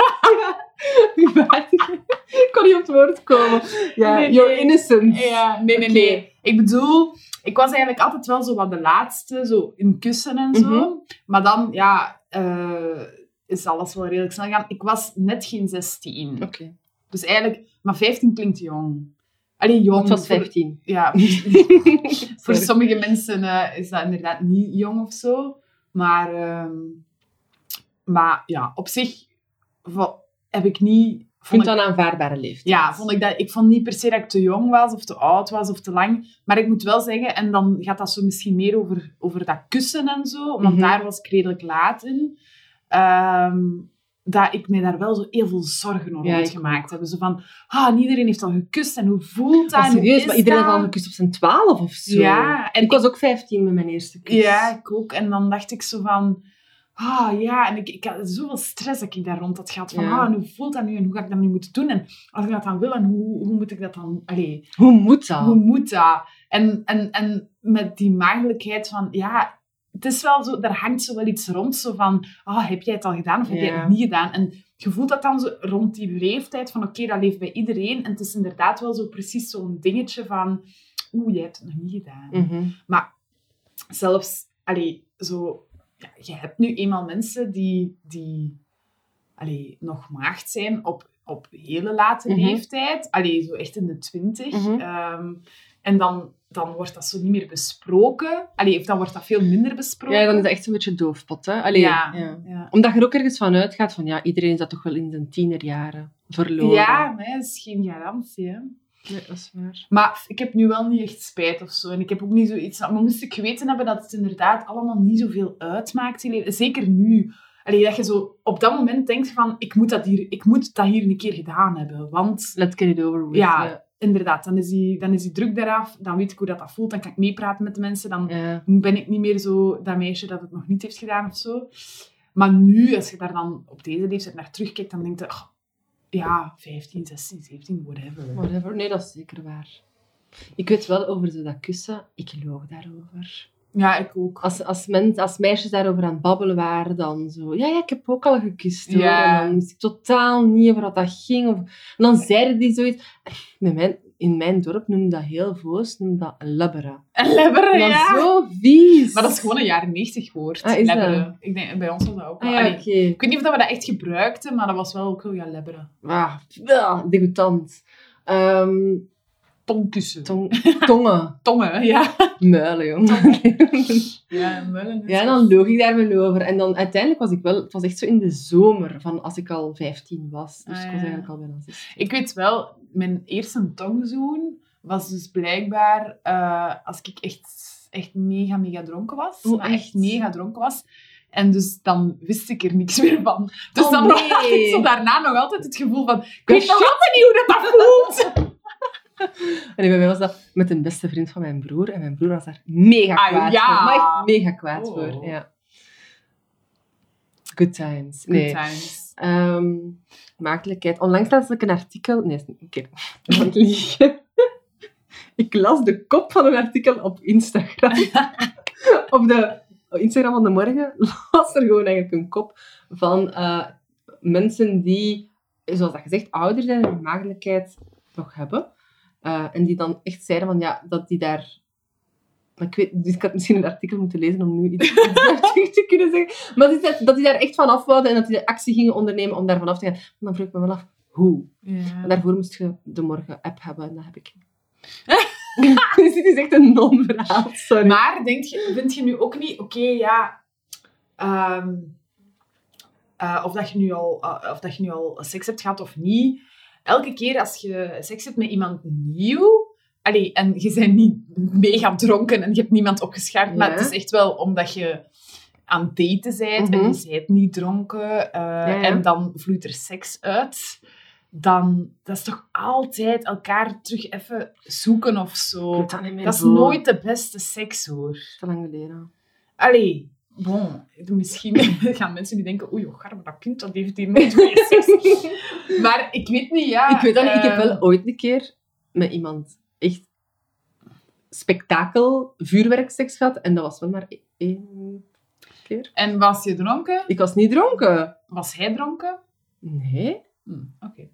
Ik kon niet op het woord komen. Ja, Nee, your nee. innocence. Ja, nee, nee, nee. Ik bedoel, ik was eigenlijk altijd wel zo wat de laatste, zo in kussen en zo. Mhm. Maar dan, ja, eh, is alles wel redelijk snel gegaan. Ik was net geen 16. Oké. Dus eigenlijk, maar 15 klinkt jong. Allee, jong. Het was voor- 15. Ja, *laughs* voor sommige mensen eh, is dat inderdaad niet jong of zo. Maar, ehm, maar ja, op zich heb ik niet... Vond dat een aanvaardbare leeftijd. ja, vond ik, dat, ik vond niet per se dat ik te jong was of te oud was of te lang. Maar ik moet wel zeggen, en dan gaat dat zo misschien meer over, over dat kussen en zo. Want Mhm. daar was ik redelijk laat in. Ehm, dat ik mij daar wel zo heel veel zorgen over Ja, had gemaakt heb. Zo van, ah, iedereen heeft al gekust en hoe voelt dat? Serieus, maar iedereen dat? had al gekust op zijn 12 of zo. Ja, en ik was ook 15 met mijn eerste kus. Ja, ik ook. En dan dacht ik zo van... Ah ja, en ik, ik had zoveel stress dat ik daar rond had gehad. Van, Ja. ah, hoe voelt dat nu? En hoe ga ik dat nu moeten doen? En als ik dat dan wil, en hoe, hoe moet ik dat dan... Allee, Hoe moet dat? hoe moet dat? En, en, en met die maagdelijkheid van... Ja, het is wel zo... Daar hangt zo wel iets rond. Zo van... Ah, heb jij het al gedaan of heb jij het niet gedaan? En je voelt dat dan zo rond die leeftijd van... Oké, dat leeft bij iedereen. En het is inderdaad wel zo precies zo'n dingetje van... Oeh, jij hebt het nog niet gedaan Mhm. zelfs, allee, zo, ja, je hebt nu eenmaal mensen die, die allee, nog maagd zijn op, op hele late Mhm. leeftijd. Allee, zo echt in de twintig. Mhm. Ehm, en dan, dan wordt dat zo niet meer besproken. Allee, of dan wordt dat veel minder besproken. Ja, dan is dat echt zo'n beetje doofpot, hè? Allee, ja, ja. ja. Omdat je er ook ergens van uitgaat van, ja, iedereen is dat toch wel in zijn tienerjaren verloren. Ja, maar dat is geen garantie. Hè. Nee, dat is waar. Maar ik heb nu wel niet echt spijt of zo. En ik heb ook niet zoiets... Maar moest ik geweten hebben dat het inderdaad allemaal niet zoveel uitmaakt. in je leven. Zeker nu. Allee, dat je zo op dat moment denkt van... Ik moet dat hier, ik moet dat hier een keer gedaan hebben. Want Let's get it over with. Ja. Inderdaad, dan is, die, dan is die druk eraf. Dan weet ik hoe dat, dat voelt. Dan kan ik meepraten met de mensen. Dan Ja. ben ik niet meer zo dat meisje dat het nog niet heeft gedaan of zo. Maar nu, als je daar dan op deze leeftijd naar terugkijkt, dan denk je... "Ach, ja, 15, 16, 17, whatever. Whatever. Nee, dat is zeker waar. Ik weet wel over zo dat kussen, ik loog daarover. Ja, ik ook. Als, als, als meisjes daarover aan het babbelen waren, dan zo... Ja, ja, ik heb ook al gekust, hoor. Ja. En dan wist ik totaal niet over wat dat ging. Of, en dan zeiden die zoiets... Met mijn, in mijn dorp noemde dat heel voos, noemde dat een labberen. En lebberen, En dan ja. zo vies. Maar dat is gewoon een jaren 90 woord. Ah, is dat? Ik denk, bij ons was dat ook wel. Ah, ja. Ik weet niet of dat we dat echt gebruikten, maar dat was wel ook zo, ja, lebberen. Ah, ja, degoutant. Ehm Tongkussen. tong, *laughs* tongen. Tongen, ja. Muilen, jongen. Ja, mullen. Ja, en dan loog ik daar wel over. En dan uiteindelijk was ik wel... Het was echt zo in de zomer, van als ik al 15 was. Dus Ah, ik was eigenlijk al bijna 16. Ik weet wel, mijn eerste tongzoen was dus blijkbaar eh, als ik echt, echt mega, mega dronken was. Oh, echt? echt mega dronken was. En dus dan wist ik er niks meer van. Dus Oh, dan nee. had ik zo daarna nog altijd het gevoel van... Ik weet nog altijd niet hoe dat, dat voelt. *laughs* En bij mij was dat met een beste vriend van mijn broer. En mijn broer was daar mega Ah, kwaad ja. voor. Maar echt mega kwaad Oh. voor, ja. Good times. Good Nee. times. Ehm, maagdelijkheid. Onlangs las ik een artikel... Nee, niet- oké. *laughs* Ik las de kop van een artikel op Instagram. *laughs* op de Instagram van de morgen was er gewoon eigenlijk een kop van eh, mensen die, zoals dat gezegd, ouder zijn en maagdelijkheid nog hebben. Eh, en die dan echt zeiden van, ja, dat die daar... maar Ik, weet, dus ik had misschien een artikel moeten lezen om nu iets, *laughs* daartegen te kunnen zeggen. Maar die, zei dat die daar echt van af wouden en dat die de actie gingen ondernemen om daar vanaf te gaan. Maar dan vroeg ik me wel af, hoe? Ja. Maar daarvoor moest je de morgen-app hebben en dat heb ik niet. *laughs* dus dit is echt een non-verhaal, sorry. Maar denk je, vind je nu ook niet, oké, ja, ehm, eh, of, dat je nu al, eh, of dat je nu al seks hebt gehad of niet, elke keer als je seks hebt met iemand nieuw, allee, en je bent niet mega dronken en je hebt niemand opgeschaard, maar het is echt wel omdat je aan het daten bent Mhm. en je bent niet dronken eh, ja. en dan vloeit er seks uit. Dan, dat is toch altijd elkaar terug even zoeken of zo. Dat is nooit de beste seks, hoor. Te lang geleden. Allee, bon, misschien *laughs* gaan mensen nu denken, oei, oh, maar dat kind, dat heeft hier nooit meer seks. *laughs* maar ik weet niet, ja. Ik weet dat niet. Ik heb wel ooit een keer met iemand echt spektakel vuurwerkseks gehad. En dat was wel maar één keer. En was je dronken? Ik was niet dronken. Was hij dronken? Nee. Hm, Oké.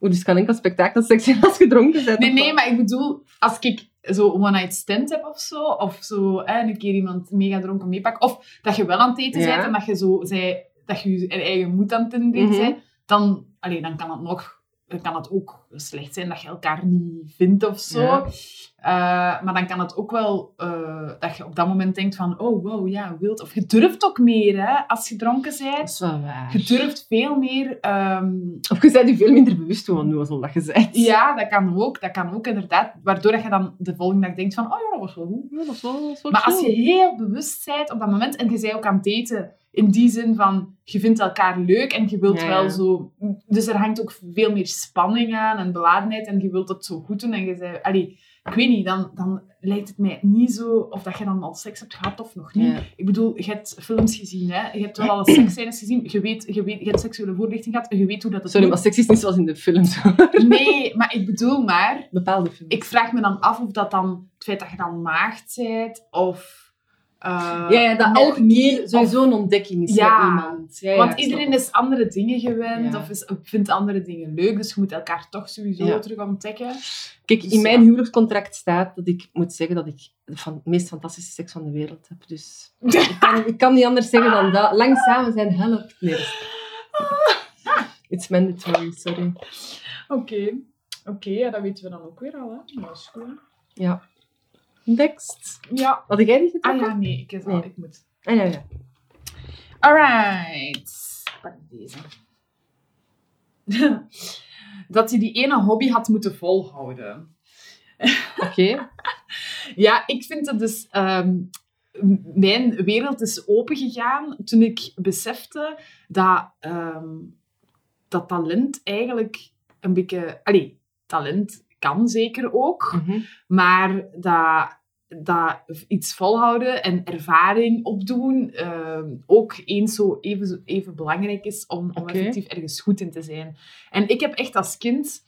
Oeh, dus kan enkel spektakelseks zijn als je dronken bent. Nee, nee, maar ik bedoel, als ik zo one-night stand heb of zo, of zo hè, een keer iemand mega dronken meepak, of dat je wel aan het eten Ja. bent en dat je zo zei, dat je je eigen moed aan het bent, dan, allee, dan kan het nog dan kan het ook slecht zijn dat je elkaar niet vindt of zo. Eh, maar dan kan het ook wel eh, dat je op dat moment denkt van, oh wow, ja, wild. Of je durft ook meer, hè, als je dronken Dat bent. is wel waar. Je durft veel meer ehm, Of je bent je veel minder bewust van nu, zoals je zegt. ja, dat kan ook. Dat kan ook inderdaad. Waardoor dat je dan de volgende dag denkt van, oh ja, dat was wel goed. Ja, dat is wel, dat wel Maar als je heel bewust bent op dat moment en je bent ook aan het daten, in die zin van, je vindt elkaar leuk en je wilt Ja, wel zo... Dus er hangt ook veel meer spanning aan en beladenheid en je wilt het zo goed doen en je zei... Allee, ik weet niet, dan, dan lijkt het mij niet zo... Of dat je dan al seks hebt gehad of nog niet. Ja. Ik bedoel, je hebt films gezien, hè. Je hebt wel *clears throat* alle seksscènes gezien. Je weet, je weet, je hebt seksuele voorlichting gehad en je weet hoe dat het Sorry, moet. maar seks is niet zoals in de films. Nee, maar ik bedoel maar... Bepaalde films. Ik vraag me dan af of dat dan het feit dat je dan maagd bent of. Eh, ja, ja, dat elke keer sowieso een ontdekking is Ja, iemand. Ja, Want iedereen is andere dingen gewend of is, vindt andere dingen leuk, dus je moet elkaar toch sowieso terug ontdekken. Kijk, Dus in mijn huwelijkscontract staat dat ik moet zeggen dat ik de meest fantastische seks van de wereld heb. Dus *laughs* ik kan, ik kan niet anders zeggen dan dat. Lang samen zijn helpt. Nee, *laughs* It's mandatory, sorry. Oké, oké, ja, dat weten we dan ook weer al. Hè. Dat is goed. hè. Ja. Next. Ja. Had jij die Ah getrokken? ja, nee, ik, is al, Nee. ik moet. Ah, ja, ja. Alright. Pak deze. *laughs* dat hij die ene hobby had moeten volhouden. *laughs* Oké. Ja, ik vind dat dus... ehm, mijn wereld is opengegaan toen ik besefte dat, ehm, dat talent eigenlijk een beetje... Allee, talent kan zeker ook, Mhm. maar dat, dat iets volhouden en ervaring opdoen ehm, ook eens zo even, even belangrijk is om, om effectief ergens goed in te zijn. En ik heb echt als kind...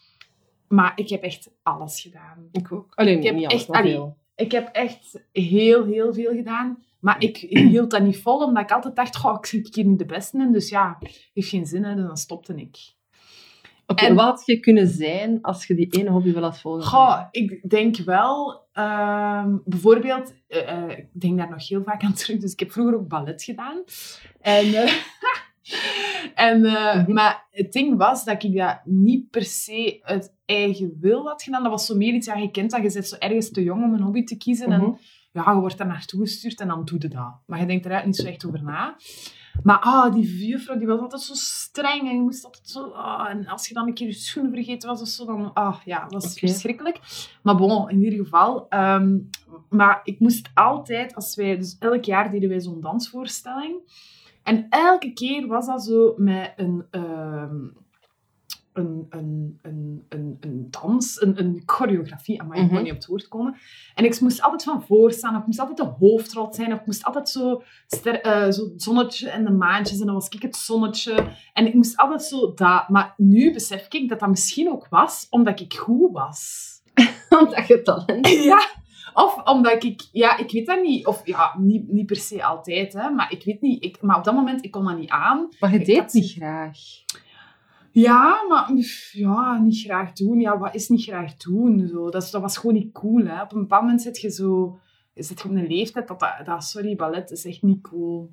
Maar ik heb echt alles gedaan. Ik ook. Alleen Ik heb niet alles, echt- allee, veel. Ik heb echt heel, heel veel gedaan. Maar ik hield dat niet vol, omdat ik altijd dacht, goh, ik zit hier niet de beste in. Dus ja, heeft geen zin, hè, dus dan stopte ik. En- wat had je kunnen zijn als je die ene hobby wel had volgen? Goh, ik denk wel, ehm, bijvoorbeeld, eh, eh, ik denk daar nog heel vaak aan terug, dus ik heb vroeger ook ballet gedaan. En, eh, *laughs* en, Mhm. Maar het ding was dat ik dat niet per se uit eigen wil had gedaan. Dat was zo meer iets, ja, je kent dat, je bent zo ergens te jong om een hobby te kiezen. En Mhm. ja, je wordt daar naartoe gestuurd en dan doe je dat. Maar je denkt er eigenlijk niet zo echt over na. Maar ah, die juffrouw die was altijd zo streng en je moest altijd zo... ah, en als je dan een keer je schoenen vergeten was of zo, dan... Ah, ja, dat was verschrikkelijk. Maar bon, in ieder geval... ehm, maar ik moest altijd, als wij... Dus elk jaar deden wij zo'n dansvoorstelling. En elke keer was dat zo met een... ehm, een, een, een, een, een dans, een, een choreografie. Maar ik kon Mhm. niet op het woord komen. En ik moest altijd van voor staan. Ik moest altijd de hoofdrol zijn. Ik moest altijd zo, ster, eh, zo het zonnetje en de maantjes. En dan was ik het zonnetje. En ik moest altijd zo dat. Maar nu besef ik dat dat misschien ook was omdat ik goed was. *laughs* Omdat je talent *laughs* Ja. Of omdat ik... Ja, ik weet dat niet. Of ja, niet, niet per se altijd. Hè, maar ik weet niet. Ik, maar op dat moment, ik kon dat niet aan. Maar je Ik deed had- niet graag. Ja, maar ja, niet graag doen. Ja, wat is niet graag doen? Zo, dat, is- dat was gewoon niet cool. Hè. Op een bepaald moment zit je zo... Zit je op een leeftijd dat, dat, dat... Sorry, ballet is echt niet cool.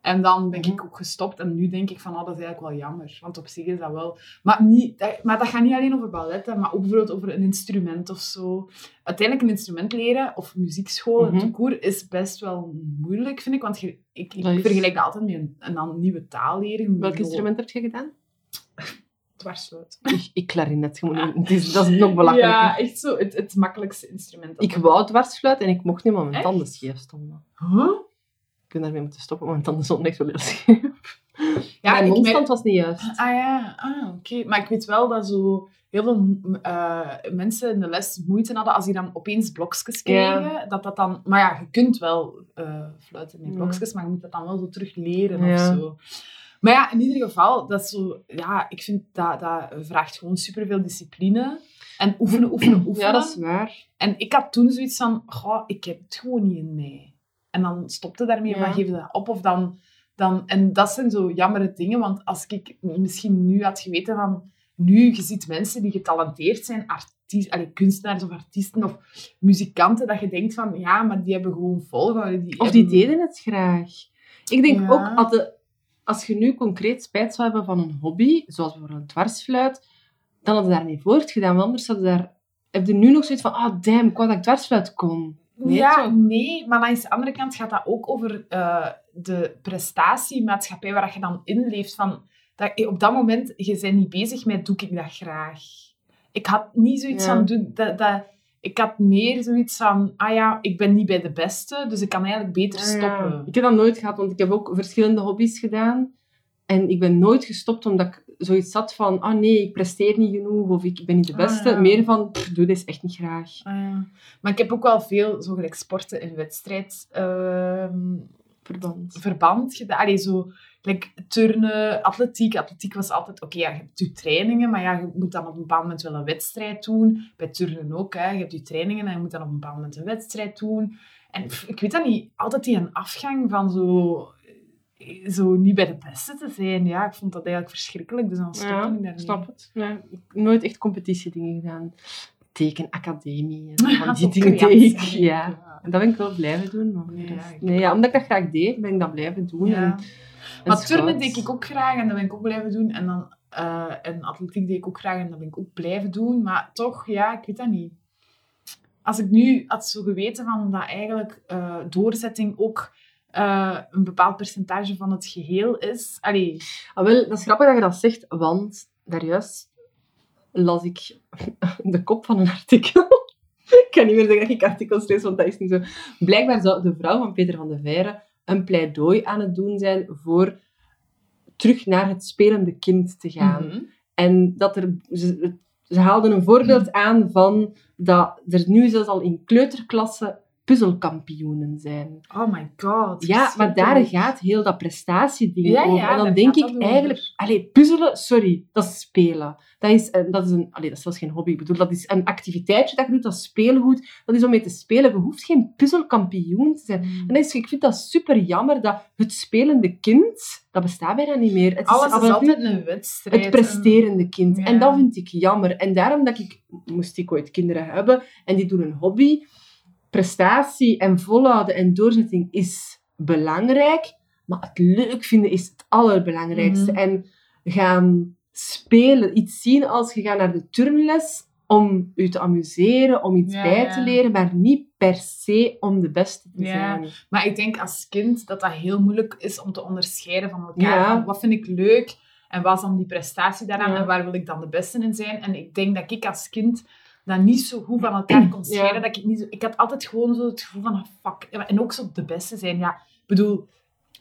En dan ben ik Mhm. ook gestopt. En nu denk ik van, oh, dat is eigenlijk wel jammer. Want op zich is dat wel... Maar, niet, dat, maar dat gaat niet alleen over ballet, maar ook bijvoorbeeld over een instrument of zo. Uiteindelijk een instrument leren, of muziekschool, Mhm. mm koer, is best wel moeilijk, vind ik. Want je, ik, ik Dat is- vergelijk dat altijd met een, een, nieuwe taal leren. Welk instrument heb je gedaan? Dwarsfluit. Ik, ik klarinet. het is- Dat is nog belachelijker. Ja, echt zo het, het makkelijkste instrument. Ik wou dwarsfluit en ik mocht niet, maar mijn tanden scheef stonden. Huh? Ik ben daarmee moeten stoppen, want mijn tanden stonden echt wel heel scheef. Ja, Mijn mondstand was niet juist. Ah ja, ah, oké. Maar ik weet wel dat zo heel veel eh, mensen in de les moeite hadden als die dan opeens blokjes kregen. Dat dat dan... Maar ja, je kunt wel eh, fluiten met blokjes, maar je moet dat dan wel zo terug leren of zo. Maar ja, in ieder geval, dat is zo... Ja, ik vind dat dat vraagt gewoon superveel discipline. En oefenen, oefenen, oefenen. *clears throat* Ja, dat is waar. En ik had toen zoiets van, goh, ik heb het gewoon niet in mij. En dan stopte daarmee, Ja. dan geef dat op, of dan, dan... En dat zijn zo jammere dingen, want als ik misschien nu had geweten van... Nu, je ziet mensen die getalenteerd zijn, artiest, allee, kunstenaars of artiesten of muzikanten, dat je denkt van, ja, maar die hebben gewoon volgehouden. Die Of die deden het graag. Ik denk Ja. ook, de- als je nu concreet spijt zou hebben van een hobby, zoals bijvoorbeeld een dwarsfluit, dan hadden ze daar niet voortgedaan. Want anders hadden ze daar... Heb je nu nog zoiets van, ah, damn, ik wou dat ik dwarsfluit kon. Nee, ja, toch? nee, maar langs de andere kant gaat dat ook over eh, de prestatiemaatschappij waar je dan in leeft. Van, dat, je op dat moment, je bent niet bezig met, doe ik dat graag? Ik had niet zoiets Ja. van, doe, dat, dat, ik had meer zoiets van, ah ja, ik ben niet bij de beste, dus ik kan eigenlijk beter Ah, ja. stoppen. Ik heb dat nooit gehad, want ik heb ook verschillende hobby's gedaan. En ik ben nooit gestopt omdat ik zoiets had van, ah nee, ik presteer niet genoeg of ik ben niet de Ah, beste. ja. Meer van, pff, doe dit echt niet graag. Ah, ja. Maar ik heb ook wel veel, zo gelijk sporten en wedstrijd, ehm, Verband. verband gedaan. Allee, zo, like, turnen, atletiek. Atletiek was altijd, oké, ja, je hebt je trainingen, maar ja, je moet dan op een bepaald moment wel een wedstrijd doen. Bij turnen ook, hè. Je hebt je trainingen en je moet dan op een bepaald moment een wedstrijd doen. En pff, ik weet dat niet, altijd die een afgang van zo, eh, zo niet bij de beste te zijn. Ja, ik vond dat eigenlijk verschrikkelijk, dus dan stopte Ja, ik daarmee. snap het. Nee, nooit echt competitiedingen gedaan. Tekenacademie en *laughs* Ja, van die dingen deed ik. Ja. En dat ben ik wel blijven doen. Maar Ja, rest- ik- nee, ja, omdat ik dat graag deed, ben ik dat blijven doen. Ja. En, en Maar turnen deed ik ook graag en dat ben ik ook blijven doen. En, dan, en atletiek deed ik ook graag en dat ben ik ook blijven doen. Maar toch, ja, ik weet dat niet. Als ik nu had zo geweten van dat eigenlijk eh, doorzetting ook eh, een bepaald percentage van het geheel is. Allee, Ah, wel, dat is grappig dat je dat zegt, want daarjuist las ik *laughs* de kop van een artikel. *laughs* ik kan niet meer zeggen dat ik artikels lees, want dat is niet zo. Blijkbaar zou de vrouw van Peter van de Veire een pleidooi aan het doen zijn voor terug naar het spelende kind te gaan. mhm. En dat er, ze, ze haalden een voorbeeld *clears throat* aan van dat er nu zelfs al in kleuterklassen puzzelkampioenen zijn. Oh my god. Ja, maar daar gaat heel dat prestatieding Ja, ja, over. En dan denk ik eigenlijk... Allee, puzzelen, sorry, dat is spelen. Dat is, dat is een... Allee, dat is zelfs geen hobby. Ik bedoel, dat is een activiteitje dat je doet, dat is speelgoed. Dat is om mee te spelen. Je hoeft geen puzzelkampioen te zijn. En dat is, ik vind dat super jammer dat het spelende kind, dat bestaat bijna niet meer. Het Alles is en toe altijd een wedstrijd. het presterende kind. Ja. En dat vind ik jammer. En daarom dat ik, moest ik ooit kinderen hebben, en die doen een hobby, prestatie en volhouden en doorzetting is belangrijk, maar het leuk vinden is het allerbelangrijkste. Mhm. En gaan spelen, iets zien als je gaat naar de turnles om je te amuseren, om iets Ja, bij te leren, maar niet per se om de beste te Ja. zijn. Maar ik denk als kind dat dat heel moeilijk is om te onderscheiden van elkaar. Ja. Wat vind ik leuk en wat is dan die prestatie daaraan en waar wil ik dan de beste in zijn. En ik denk dat ik als kind dat niet zo goed van elkaar kon scheiden. Ja. Dat ik, niet zo, ik had altijd gewoon zo het gevoel van, ah, fuck. En ook zo de beste zijn. Ja, ik bedoel,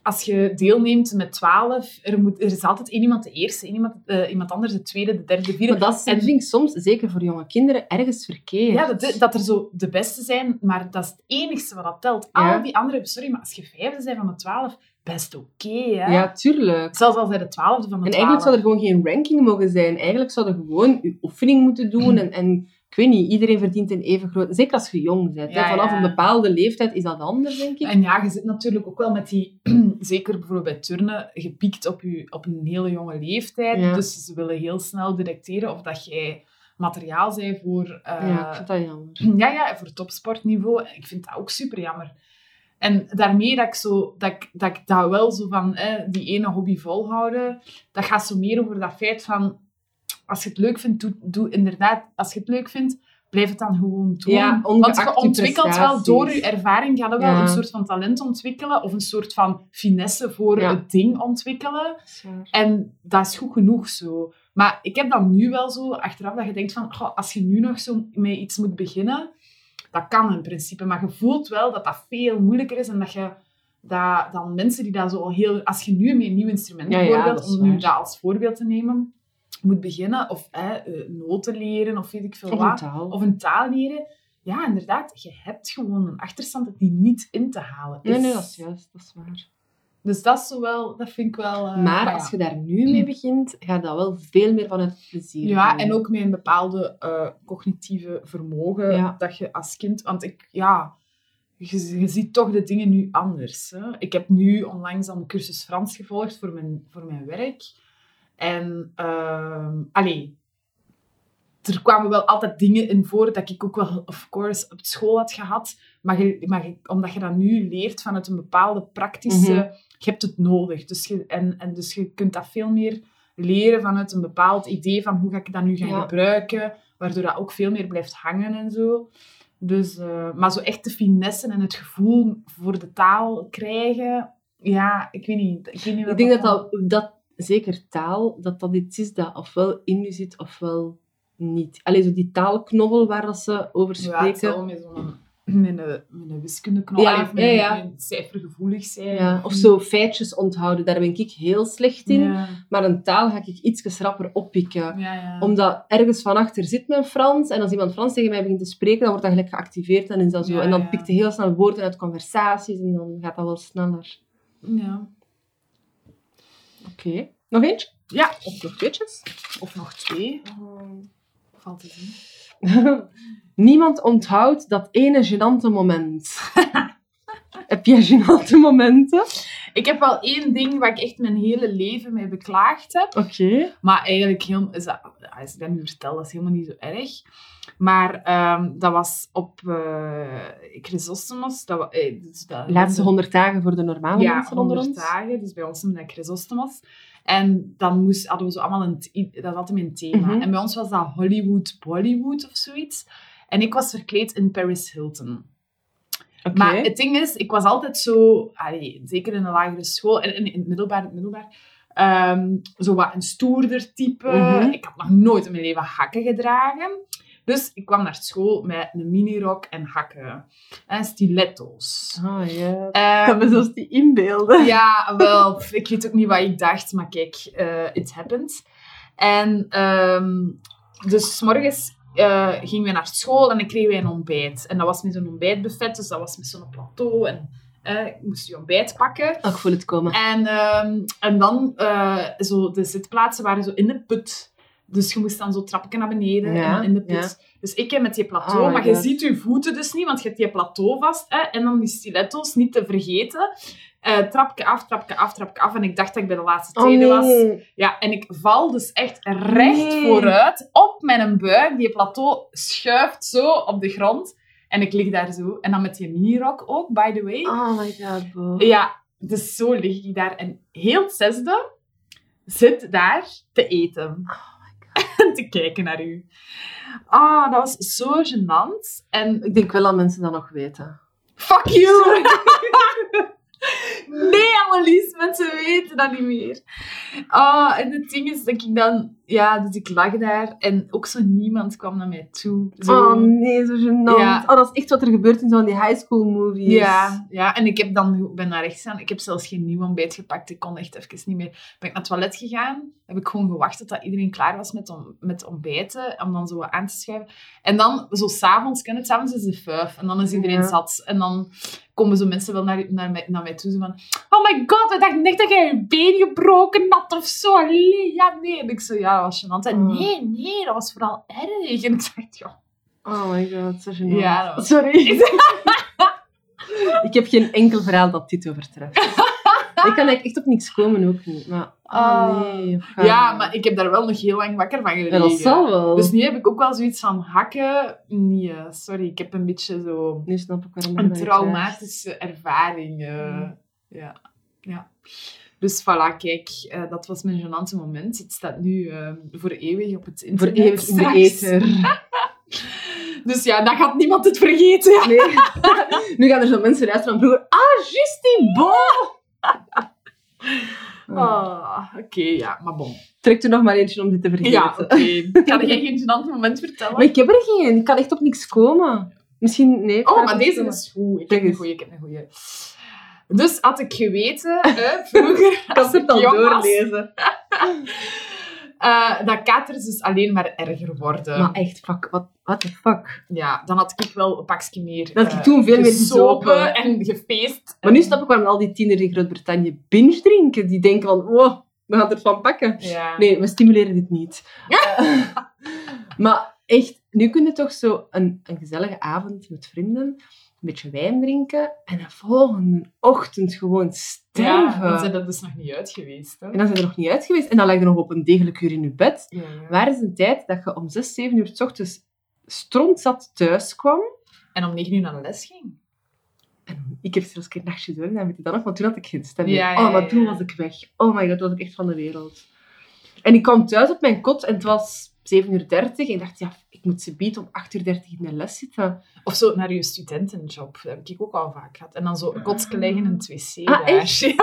als je deelneemt met twaalf, er, moet, er is altijd één iemand de eerste, één iemand, eh, iemand anders de tweede, de derde, de vierde. Maar dat En- vind ik soms, zeker voor jonge kinderen, ergens verkeerd. Ja, dat, dat er zo de beste zijn, maar dat is het enigste wat dat telt. Ja. Al die andere, sorry, maar als je vijfde bent van de twaalf, best oké, hè? Ja, tuurlijk. Zelfs als hij de twaalfde van de En twaalf. eigenlijk zou er gewoon geen ranking mogen zijn. Eigenlijk zou je gewoon je oefening moeten doen. *clears throat* En, en ik weet niet, iedereen verdient een even groot... Zeker als je jong bent. Ja, Vanaf ja. een bepaalde leeftijd is dat anders, denk ik. En ja, je zit natuurlijk ook wel met die, *clears throat* zeker bijvoorbeeld bij turnen, gepiekt op, je, op een hele jonge leeftijd. Ja. Dus ze willen heel snel detecteren of dat jij materiaal bent voor, eh, ja, ik vind dat jammer. *clears throat* Ja, ja, voor topsportniveau. Ik vind dat ook super jammer. En daarmee dat ik, zo, dat, ik, dat ik dat wel zo van die ene hobby volhouden, dat gaat zo meer over dat feit van als je het leuk vindt, doe, doe inderdaad, als je het leuk vindt, blijf het dan gewoon doen. Ja, Want je ontwikkelt wel door je ervaring, ga je wel Ja. een soort van talent ontwikkelen of een soort van finesse voor Ja. het ding ontwikkelen. En dat is goed genoeg zo. Maar ik heb dan nu wel zo, achteraf, dat je denkt van, als je nu nog zo met iets moet beginnen, dat kan in principe. Maar je voelt wel dat dat veel moeilijker is en dat je dat dan mensen die dat zo al heel... Als je nu met een nieuw instrument bijvoorbeeld, om nu dat als voorbeeld te nemen, moet beginnen, of eh, noten leren, of weet ik veel Of een wat, taal. of een taal leren. Ja, inderdaad, je hebt gewoon een achterstand die niet in te halen is. Nee, nee, dat is juist. Dat is waar. Dus dat is wel, dat vind ik wel... eh, maar als je daar nu mee begint, ga je dat wel veel meer vanuit plezier Ja, doen. en ook met een bepaalde eh, cognitieve vermogen Ja. dat je als kind... Want ik, ja, je, je ziet toch de dingen nu anders. Hè? Ik heb nu onlangs dan een cursus Frans gevolgd voor mijn, voor mijn werk. En, allee, er kwamen wel altijd dingen in voor dat ik ook wel, of course, op school had gehad. Maar, je, maar je- omdat je dat nu leert vanuit een bepaalde praktische... Mhm. Je hebt het nodig. Dus je, en, en dus je kunt dat veel meer leren vanuit een bepaald idee van hoe ga ik dat nu gaan Ja. gebruiken. Waardoor dat ook veel meer blijft hangen en zo. Dus, eh, maar zo echt de finesse en het gevoel voor de taal krijgen... Ja, ik weet niet. Ik, weet niet Ik wat denk dat, dat, dat, zeker taal, dat dat iets is dat ofwel in je zit, ofwel niet. Alleen zo die taalknobbel waar dat ze over Ja, spreken. zal met zo'n met een, met een wiskundeknop, Ja, of met, ja, een- ja. met een cijfergevoelig zijn. Ja, of zo feitjes onthouden, daar ben ik heel slecht in. Ja, Maar een taal ga ik iets rapper oppikken. ja, ja. Omdat ergens van achter zit mijn Frans. En als iemand Frans tegen mij begint te spreken, dan wordt dat gelijk geactiveerd. En, is dat zo. Ja, en dan ja. pikt hij heel snel woorden uit conversaties. En dan gaat dat wel sneller. ja. Oké. Nog eentje? ja, Of nog tweetjes? of nog twee. Valt te zien. *laughs* Niemand onthoudt dat ene gênante moment. *laughs* Heb jij gênante momenten? Ik heb wel één ding waar ik echt mijn hele leven mee beklaagd heb. Oké. Maar eigenlijk, heel, is dat, als ik dat nu vertel, dat is helemaal niet zo erg. Maar ehm, dat was op uh, Chrysostomos. Dat, eh, dus dat, Laatste 100 dagen voor de normale ja, mensen onder 100 ons. dagen. Dus bij ons noemde dat Chrysostomos. En dan moest, hadden we zo allemaal een... Dat had hem een thema. Mhm. En bij ons was dat Hollywood, Bollywood of zoiets. En ik was verkleed in Paris Hilton. Maar het ding is, ik was altijd zo, allee, zeker in de lagere school en in, in het middelbaar, het middelbaar ehm, zo wat een stoerder type. Mhm. Ik had nog nooit in mijn leven hakken gedragen. Dus ik kwam naar school met een minirok en hakken. En stiletto's. Ah, ja. Ehm, kan me zelfs niet inbeelden. ja, wel, ik weet ook niet wat ik dacht, maar kijk, eh it happened. En ehm, dus 's morgens eh, gingen we naar school en dan kregen wij een ontbijt. En dat was met zo'n ontbijtbuffet, dus dat was met zo'n plateau. En eh, ik moest je ontbijt pakken. Oh, ik voel het komen. En, ehm, en dan, eh, zo, de zitplaatsen waren zo in de put. Dus je moest dan zo trappen naar beneden Ja, en dan in de put. ja. Dus ik heb met die plateau, Oh maar je ziet je voeten dus niet, want je hebt die plateau vast. Hè, en dan die stiletto's, niet te vergeten. Eh trapje af, trapje af, trapje af. En ik dacht dat ik bij de laatste Oh, tweede was. Ja, en ik val dus echt recht Nee. vooruit op mijn buik. Die plateau schuift zo op de grond. En ik lig daar zo. En dan met die minirok ook, by the way. Oh my god, Bo. Ja, dus zo lig ik daar. En heel het zesde zit daar te eten. En *laughs* te kijken naar u. Ah, dat was zo gênant. En Ik denk wel dat mensen dat nog weten. fuck you! *laughs* *laughs* nee, Annelies, mensen weten dat niet meer. Ah, en het ding is dat ik dan... Ja, dus ik lag daar en ook zo niemand kwam naar mij toe. Zo. Oh nee, zo gênant. Ja. Oh, dat is echt wat er gebeurt in zo'n die high school movies. Ja, ja, en ik heb dan, ben naar rechts gegaan. Ik heb zelfs geen nieuw ontbijt gepakt. Ik kon echt even niet meer. Ben ik naar het toilet gegaan. Heb ik gewoon gewacht tot dat iedereen klaar was met, om, met ontbijten. Om dan zo aan te schuiven. En dan, zo s'avonds, ken het, s'avonds is de vijf. En dan is iedereen Ja. zat. En dan komen zo mensen wel naar, naar, mij, naar mij toe. Zo van, oh my god, we dachten echt dat jij je been gebroken had of zo. Ja, nee. En ik zo, ja, dat was gênant. En Oh. nee, nee, dat was vooral erg. En ik dacht, ja... Oh my god, zo gênant. Ja, dat was- Sorry. *laughs* ik heb geen enkel verhaal dat dit overtreft. Ik kan eigenlijk echt op niks komen, ook niet. Maar, oh nee. Ja, maar ik heb daar wel nog heel lang wakker van gelegen. Ja, dat zal wel. Dus nu heb ik ook wel zoiets van hakken. Nee, sorry, ik heb een beetje zo Nu snap ik waarom een traumatische ervaring. eh, Mm. ja. ja. Dus voilà, kijk, eh, dat was mijn gênante moment. Het staat nu eh, voor eeuwig op het krijgt. Voor internet. eeuwig in de straks. ether. *laughs* Dus ja, dan gaat niemand het vergeten. Ja. Nee. *laughs* nu gaan er zo mensen luisteren van vroeger. Ah, juist die bo! *laughs* *laughs* Ah, Oké, ja, maar bon. Trek er nog maar eentje om dit te vergeten. Ja, oké. *laughs* Kan jij geen gênant moment vertellen? Maar ik heb er geen. Ik kan echt op niks komen. Misschien, nee. Oh, maar deze is goed. Ik heb een goeie, ik heb een goeie. Dus had ik geweten, hè, *laughs* vroeger, Ik kan het al doorlezen. Eh, dat katers dus alleen maar erger worden. Maar echt, fuck, what, what the fuck? Ja, dan had ik wel een pakje meer Dat ik eh, toen veel meer gesopen gezopen. en gefeest. Maar nu snap ik waarom al die tieners in Groot-Brittannië binge drinken. Die denken van, wow, we gaan ervan pakken. Ja. Nee, we stimuleren dit niet. Eh, *laughs* maar echt, nu kun je toch zo een, een gezellige avond met vrienden, beetje wijn drinken en de volgende ochtend gewoon Ja, sterven. dan zijn dat dus nog niet uit geweest. Hè? En dan zijn er nog niet uit geweest en dan lag je nog op een degelijk uur in je bed. Ja, ja. Waar is een tijd dat je om 6, 7 uur s ochtends strontzat thuis kwam? En om negen uur naar de les ging. En ik heb zelfs een keer nachtje door, dan weet je dat nog, want toen had ik geen stem. Ja, meer. ja, oh, maar ja, toen ja. was ik weg. Oh my god, was ik echt van de wereld. En ik kwam thuis op mijn kot en het was 7 uur 30 en ik dacht, ja, ik moet ze bieden om 8 uur 30 in de les zitten. Of zo naar je studentenjob. Dat heb ik ook al vaak gehad. En dan zo kotsken liggen in het wc. Ah, echt? *laughs*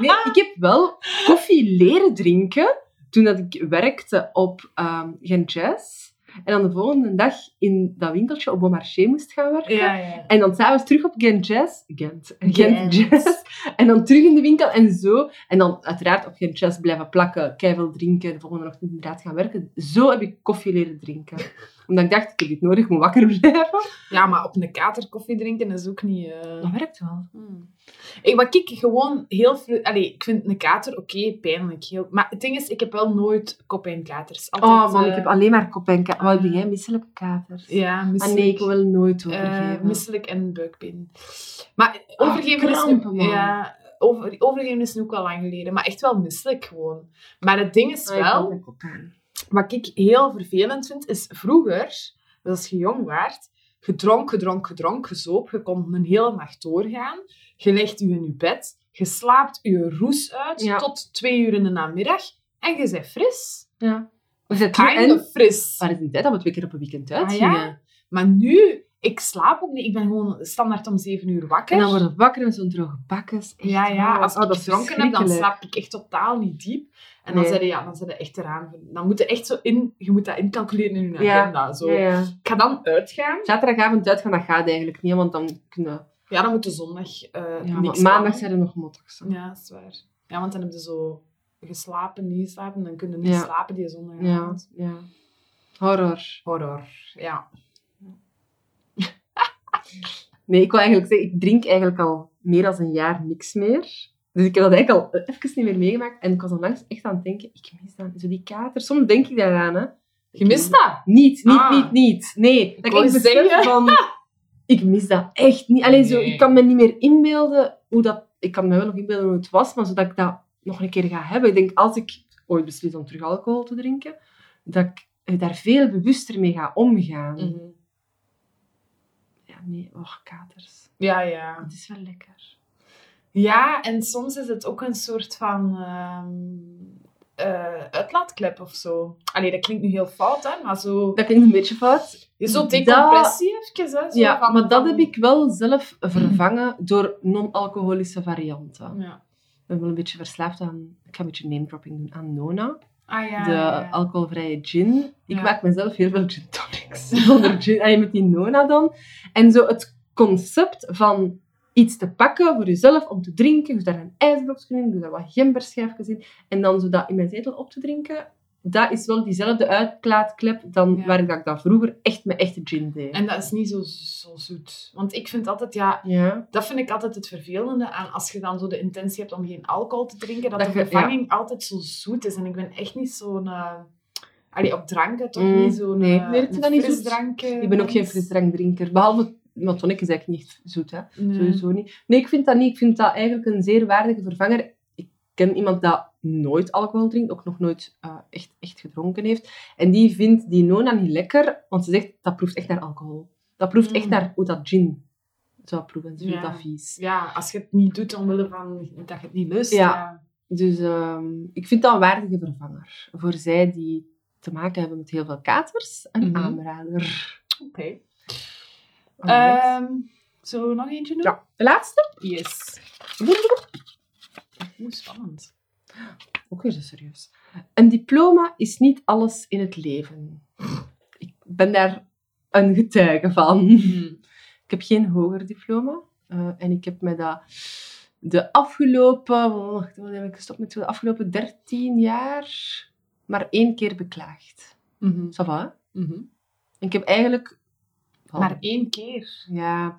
Nee, ik heb wel koffie leren drinken toen dat ik werkte op ehm Gent Jazz. En dan de volgende dag in dat winkeltje op Beaumarchais moest gaan werken. Ja, ja. En dan s'avonds terug op Gent Jazz. Gent. Gent Gent. Jazz. En dan terug in de winkel en zo. En dan uiteraard op Gent Jazz blijven plakken, keiveel drinken, de volgende ochtend inderdaad gaan werken. Zo heb ik koffie leren drinken. Omdat ik dacht, ik heb dit nodig, ik moet wakker blijven. ja, maar op een kater koffie drinken is ook niet... eh, Dat werkt wel. Hmm. Ik, wat ik gewoon heel... Allee, ik vind een kater oké, pijnlijk. Heel... Maar het ding is, ik heb wel nooit kopijnkaters. Altijd, Oh man, eh, ik heb alleen maar kop en kater. Wat heb jij? Misselijke katers? Ja, Ah misselijk. nee, ik wil wel nooit eh, overgeven. misselijk en buikpijn. Maar overgeven, is, krampen, nu, ja, over, overgeven is nu ook al lang geleden. Maar echt wel misselijk gewoon. Maar het ding is Ah, ik wel... kopijn. Wat ik heel vervelend vind, is vroeger, dus als je jong waart, gedronk, gedronk, gedronk, gezoop, je kon een hele nacht doorgaan, je legt je in je bed, je slaapt je roes uit Ja. tot twee uur in de namiddag en je bent fris. Ja. We zijn fris. Waar is die tijd dat we twee keer op een weekend Ah, uitgingen? ja? Maar nu, ik slaap ook niet. Ik ben gewoon standaard om zeven uur wakker. En dan worden we wakker met zo'n droge bakkes. Ja, ja, waar. als Oh, ik gedronken heb, dan slaap ik echt totaal niet diep. En dan Nee. zei je, ja, dan je echt eraan. Dan moet je echt zo in, je moet dat incalculeren in je Ja. agenda. Zo. Ja, ja. Ik ga dan uitgaan. Zaterdagavond uitgaan, dat gaat eigenlijk niet, want dan kunnen... Ja, dan moet de zondag eh niks maandag zijn er nog motto's. Ja, dat is waar. Ja, want dan heb je zo geslapen, niet geslapen, dan kun je niet slapen die zondagavond. Ja, ja. Horror. Horror, ja. Nee, ik wil eigenlijk zeggen, ik drink eigenlijk al meer dan een jaar niks meer. Dus ik heb dat eigenlijk al even niet meer meegemaakt. En ik was onlangs echt aan het denken, ik mis dat. Zo die kater. Soms denk ik daaraan, hè. Je mist dat? Niet, niet, Ah. niet, niet. Nee, dat ik zeggen. *laughs* van... Ik mis dat echt niet. Alleen zo, Nee. ik kan me niet meer inbeelden hoe dat... Ik kan me wel nog inbeelden hoe het was, maar zodat ik dat nog een keer ga hebben. Ik denk, als ik ooit beslis om terug alcohol te drinken, dat ik eh, daar veel bewuster mee ga omgaan. Mhm. Nee, oh, katers. Ja, ja. Het is wel lekker. Ja, en soms is het ook een soort van ehm, eh, uitlaatklep of zo. Allee, dat klinkt nu heel fout, hè, maar zo... Dat klinkt een beetje fout. Zo Dat- decompressie even, hè. Zo Ja, van, maar dat van- heb ik wel zelf vervangen door non-alcoholische varianten. Ja. Ik ben wel een beetje verslaafd aan... Ik ga een beetje name dropping doen aan Nona. Ah, ja, de alcoholvrije gin. Ik maak mezelf heel veel gin tonics *laughs* zonder gin. En met die Nona dan. En zo het concept van iets te pakken voor jezelf om te drinken. Dus daar een ijsblokje in, doe daar wat gemberschijfjes in. En dan zo dat in mijn zetel op te drinken. Dat is wel diezelfde uitlaatklep dan Ja. waar ik dat, vroeger echt met echte gin deed. En dat is niet zo, zo zoet. Want ik vind altijd, ja, Ja. dat vind ik altijd het vervelende aan als je dan zo de intentie hebt om geen alcohol te drinken, dat, Dat de vervanging altijd zo zoet is. En ik ben echt niet zo'n... eh allee, op dranken toch Mm, niet zo'n... nee. eh, Nee, dat niet frisdrank, Ik ben ook geen frisdrankdrinker. Behalve, want tonic is eigenlijk niet zoet, hè. Nee. Sowieso niet. Nee, ik vind dat niet. Ik vind dat eigenlijk een zeer waardige vervanger. Ik ken iemand dat nooit alcohol drinkt, ook nog nooit eh, echt, echt gedronken heeft. En die vindt die Nona niet lekker, want ze zegt, dat proeft echt naar alcohol. Dat proeft echt Mm. naar hoe dat gin zou proeven. Ze vindt Ja. dat vies. Ja, als je het niet doet omwille van dat je het niet lust. Ja. Ja. Dus ehm, ik vind dat een waardige vervanger. Voor zij die te maken hebben met heel veel katers, een Mhm. aanrader. Oké. Alright. Ehm, zullen we nog eentje doen? ja, de laatste. Yes. Oeh, spannend. Ook weer zo serieus. Een diploma is niet alles in het leven. Ik ben daar een getuige van. Hmm. Ik heb geen hoger diploma. eh, en ik heb me dat de afgelopen, wacht, wat heb ik gestopt met de afgelopen 13 jaar maar één keer beklaagd. Ça va, hè? Mhm. En ik heb eigenlijk... Maar één keer. Ja,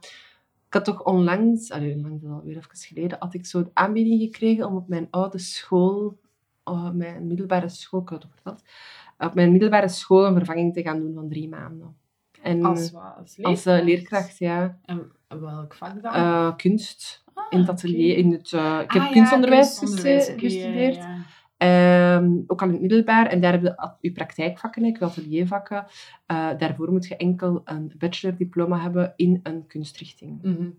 ik had toch onlangs, allee, onlangs dat alweer even geleden, had ik zo een aanbieding gekregen om op mijn oude school, oh, mijn middelbare school, ik had het verteld, op mijn middelbare school een vervanging te gaan doen van drie maanden. En Als, wat, als als leerkracht? eh, leerkracht, ja. En welk vak dan? Eh, kunst, Ah, in het atelier, in het... eh, ik heb Ah, kunstonderwijs gestudeerd. ja, ja. Ehm, ook al in het middelbaar. En daar heb je je praktijkvakken, je ateliervakken. Eh, daarvoor moet je enkel een bachelordiploma hebben in een kunstrichting. Mhm.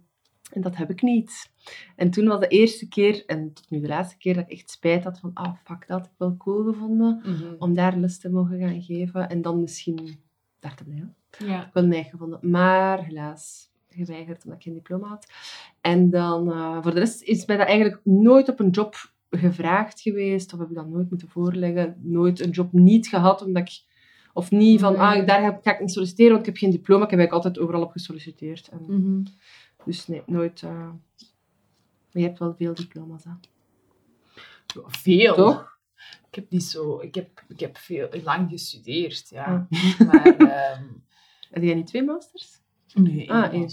En dat heb ik niet. En toen was de eerste keer, en tot nu de laatste keer, dat ik echt spijt had van, ah, fuck, dat had ik wel cool gevonden, Mhm. om daar les te mogen gaan geven. En dan misschien daar te blijven. Ja. Wel neig gevonden. Maar helaas geweigerd omdat ik geen diploma had. En dan, eh, voor de rest is mij dat eigenlijk nooit op een job gevraagd geweest. Of heb ik dat nooit moeten voorleggen. Nooit een job niet gehad, omdat ik... Of niet van, Nee. ah, daar heb- ga ik niet solliciteren, want ik heb geen diploma. Ik heb eigenlijk altijd overal op gesolliciteerd. En, Mhm. Dus nee, nooit... eh, Maar je hebt wel veel diploma's, hè. Veel. Toch? Ik heb niet zo... Ik heb, ik heb veel, lang gestudeerd, ja. Ah. Maar... ehm, *laughs* Heb jij niet twee masters? nee, Ah, één.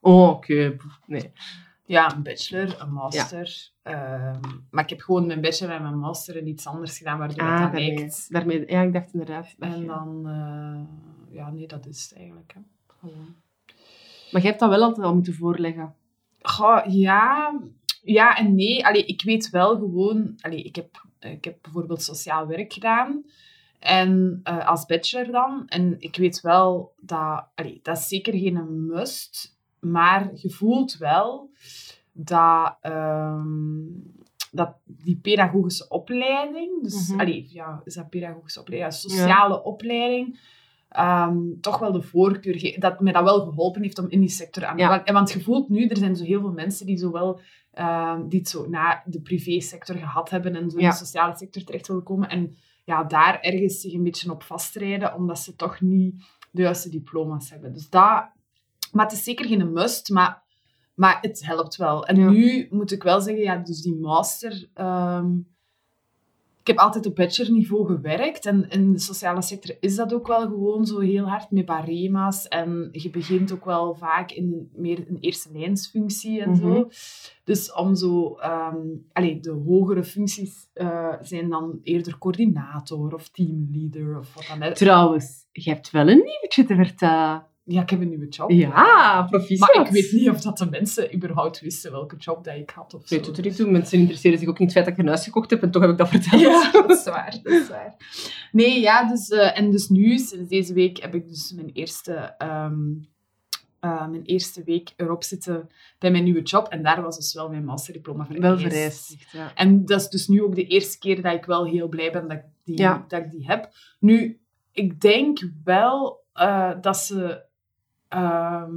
Oh, oké. Nee. Ja, een bachelor, een master. ehm, maar ik heb gewoon mijn bachelor en mijn master en iets anders gedaan, waardoor Ah, het dan daarmee, lijkt. daarmee. Ja, ik dacht inderdaad. dat En je- dan... eh, ja, nee, dat is het eigenlijk. Hè. Maar jij hebt dat wel altijd al moeten voorleggen. Goh, ja, ja en nee. Allee, ik weet wel gewoon... Allee, ik, heb, ik heb bijvoorbeeld sociaal werk gedaan. En eh, als bachelor dan. En ik weet wel dat... Allee, dat is zeker geen must. Maar je voelt wel dat... ehm, dat die pedagogische opleiding... Dus, Mhm. allee, ja, is dat pedagogische opleiding? Ja, sociale opleiding... ehm, toch wel de voorkeur ge- dat mij dat wel geholpen heeft om in die sector aan te werken. En Want je voelt nu, er zijn zo heel veel mensen die zo wel ehm, die het zo na de privésector gehad hebben en zo in de sociale sector terecht willen komen. En ja, daar ergens zich een beetje op vastrijden, omdat ze toch niet de juiste diploma's hebben. Dus dat... Maar het is zeker geen must, maar, maar het helpt wel. En Ja. nu moet ik wel zeggen, ja, dus die master... ehm, ik heb altijd op bachelorniveau gewerkt en in de sociale sector is dat ook wel gewoon zo heel hard met barema's en je begint ook wel vaak in meer een eerste lijnsfunctie en Mhm. zo. Dus om zo, ehm allee, de hogere functies eh, zijn dan eerder coördinator of teamleader of wat dan ook. Trouwens, je hebt wel een nieuwtje te vertellen. Ja, ik heb een nieuwe job. Ja, proficiat. Maar ik weet niet of dat de mensen überhaupt wisten welke job dat ik had of zo. Nee, doet er niet toe. Mensen interesseren zich ook niet in het feit dat ik een huis gekocht heb en toch heb ik dat verteld. Ja, dat is waar. Dat is waar. Nee, ja, dus, eh, en dus nu, sinds deze week, heb ik dus mijn eerste, ehm, eh, mijn eerste week erop zitten bij mijn nieuwe job. En daar was dus wel mijn masterdiploma vereist. Wel vereist. Ja. En dat is dus nu ook de eerste keer dat ik wel heel blij ben dat ik die, Ja. dat ik die heb. Nu, ik denk wel eh, dat ze... ehm,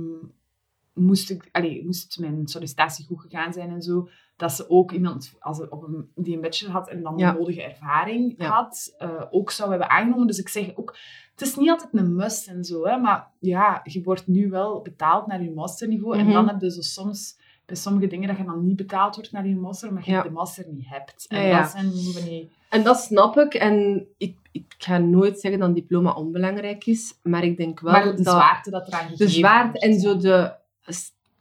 moest, ik, allee, moest mijn sollicitatie goed gegaan zijn en zo, dat ze ook iemand als op een, die een bachelor had en dan Ja. de nodige ervaring Ja. had, eh, ook zou hebben aangenomen. Dus ik zeg ook, het is niet altijd een must en zo, hè, maar ja, je wordt nu wel betaald naar je masterniveau en Mhm. dan heb je zo soms bij sommige dingen dat je dan niet betaald wordt naar je master, omdat je Ja. de master niet hebt. En dat zijn van die... En dat snap ik. En ik, ik ga nooit zeggen dat een diploma onbelangrijk is. Maar ik denk wel Maar de dat... zwaarte dat eraan gegeven de zwaarte en zo de...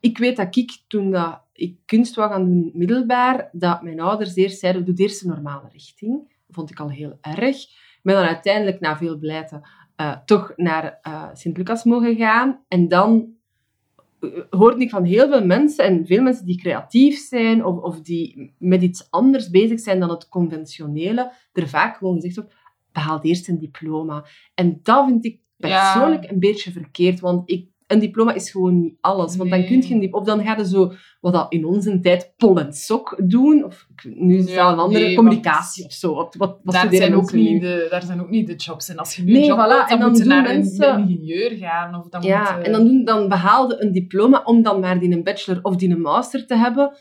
Ik weet dat ik, toen dat ik kunst wou gaan doen in het middelbaar, dat mijn ouders eerst zeiden, doe eerst een normale richting. Dat vond ik al heel erg. Ben dan uiteindelijk, na veel blijten, eh, toch naar eh, Sint-Lucas mogen gaan. En dan hoorde ik van heel veel mensen, en veel mensen die creatief zijn, of, of die met iets anders bezig zijn dan het conventionele, er vaak gewoon gezegd wordt, behaal eerst een diploma. En dat vind ik Ja. persoonlijk een beetje verkeerd, want ik, een diploma is gewoon niet alles. Want dan kun je een dip- of dan ga je zo, wat dat in onze tijd, pol en sok doen, of nu is dat een andere nee, communicatie of zo. Wat, wat, wat daar, zijn ook niet de, daar zijn ook niet de jobs. En als je nu Nee, een job voilà, dan, moet je naar mensen- een, ingenieur gaan. Of dan Ja, moet je- en dan, doen, dan behaalde een diploma om dan maar die een bachelor of die een master te hebben.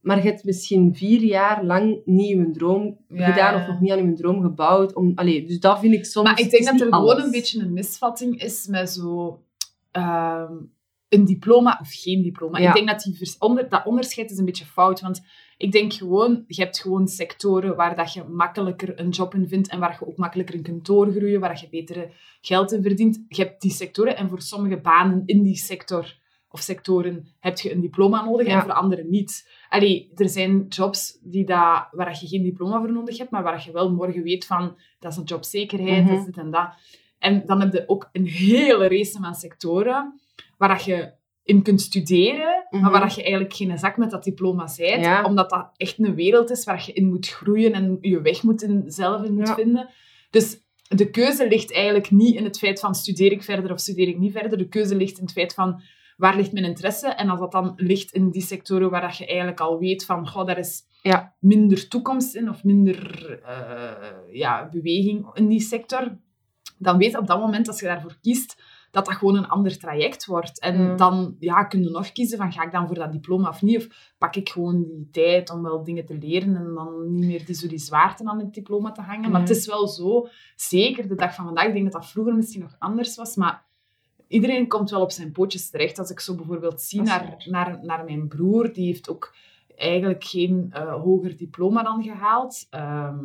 Maar je hebt misschien vier jaar lang niet je droom Ja, gedaan of nog niet aan je droom gebouwd. Om, allee, dus dat vind ik soms... Maar ik het denk dat er gewoon een beetje een misvatting is met zo... ehm, een diploma of geen diploma. Ja. Ik denk dat die onder, dat onderscheid is een beetje fout. Want ik denk gewoon, je hebt gewoon sectoren waar dat je makkelijker een job in vindt en waar je ook makkelijker in kunt doorgroeien, waar je betere geld in verdient. Je hebt die sectoren en voor sommige banen in die sector of sectoren heb je een diploma nodig Ja. en voor anderen niet. Allee, er zijn jobs die dat, waar dat je geen diploma voor nodig hebt, maar waar dat je wel morgen weet van, dat is een jobzekerheid, Mhm. dat is dit en dat. En dan heb je ook een hele race aan sectoren waar dat je in kunt studeren, Mhm. maar waar dat je eigenlijk geen zak met dat diploma bent, Ja. omdat dat echt een wereld is waar je in moet groeien en je weg moet in, zelf in moet Ja. vinden. Dus de keuze ligt eigenlijk niet in het feit van studeer ik verder of studeer ik niet verder. De keuze ligt in het feit van waar ligt mijn interesse? En als dat dan ligt in die sectoren waar dat je eigenlijk al weet van goh, daar is Ja. minder toekomst in of minder eh, ja, beweging in die sector, dan weet je op dat moment, als je daarvoor kiest, dat dat gewoon een ander traject wordt. En Ja. dan ja, kun je nog kiezen van ga ik dan voor dat diploma of niet? Of pak ik gewoon die tijd om wel dingen te leren en dan niet meer die, zo die zwaarte aan het diploma te hangen. Maar het is wel zo, zeker de dag van vandaag, ik denk dat dat vroeger misschien nog anders was, maar iedereen komt wel op zijn pootjes terecht. Als ik zo bijvoorbeeld zie naar, naar, naar mijn broer, die heeft ook eigenlijk geen eh, hoger diploma dan gehaald. Ehm,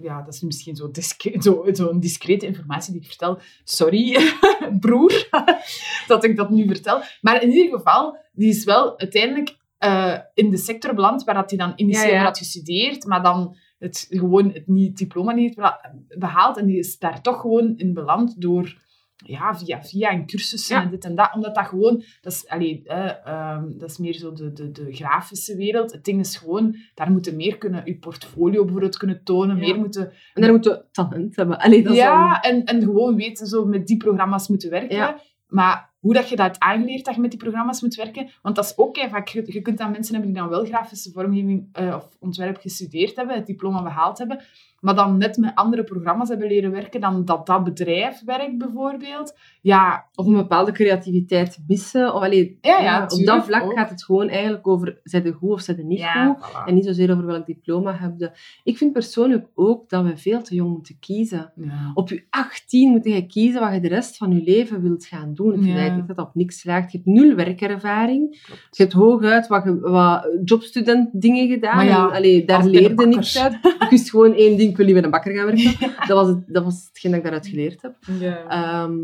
ja, dat is misschien zo'n discre zo, zo'n discrete informatie die ik vertel. Sorry, *laughs* broer, *laughs* dat ik dat nu vertel. Maar in ieder geval, die is wel uiteindelijk eh, in de sector beland waar dat hij dan initieel Ja, ja. had gestudeerd, maar dan het, gewoon het niet, diploma niet heeft beha- behaald. En die is daar toch gewoon in beland door ja, via, via een cursussen Ja. en dit en dat. Omdat dat gewoon, dat is, allee, eh, ehm, dat is meer zo de, de, de grafische wereld. Het ding is gewoon, daar moeten meer kunnen, je portfolio bijvoorbeeld kunnen tonen, Ja. meer moeten... En daar moeten talent hebben. Allee, dat Ja, en, en gewoon weten, zo met die programma's moeten werken. Ja. Maar hoe dat je dat aangeleerd, dat je met die programma's moet werken, want dat is ook kei vaak, je, kunt dan mensen hebben die dan wel grafische vormgeving eh, of ontwerp gestudeerd hebben, het diploma behaald hebben, maar dan net met andere programma's hebben leren werken dan dat dat bedrijf werkt, bijvoorbeeld. Ja, Of een bepaalde creativiteit missen. Of, allee, Ja, ja, op dat vlak ook. gaat het gewoon eigenlijk over, zijn goed of zijn niet ja, goed? voilà. En niet zozeer over welk diploma heb je. Ik vind persoonlijk ook dat we veel te jong moeten kiezen. Op je 18 moet je kiezen wat je de rest van je leven wilt gaan doen. Eigenlijk dat op niks slaagt. Je hebt nul werkervaring. Klopt. Je hebt hooguit wat, wat jobstudent dingen gedaan. Ja, en, allee, daar leerde niks uit. Ik wist gewoon één ding, ik wil niet bij een bakker gaan werken. *laughs* Dat was, het, dat was hetgeen dat ik daaruit geleerd heb. Ja. Ehm,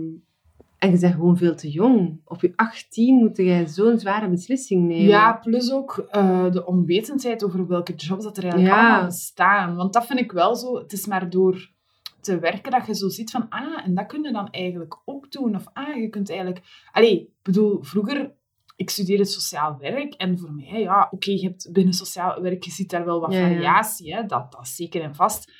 en je bent gewoon veel te jong. Op je 18 moet jij zo'n zware beslissing nemen. Ja, plus ook eh, de onwetendheid over welke jobs dat er eigenlijk allemaal bestaan. Want dat vind ik wel zo. Het is maar door te werken dat je zo ziet van, ah, en dat kun je dan eigenlijk ook doen. Of, ah, je kunt eigenlijk... Allee, ik bedoel, vroeger... Ik studeerde sociaal werk en voor mij, ja, oké, je hebt binnen sociaal werk, je ziet daar wel wat Ja, ja. variatie, hè, dat, dat is zeker en vast.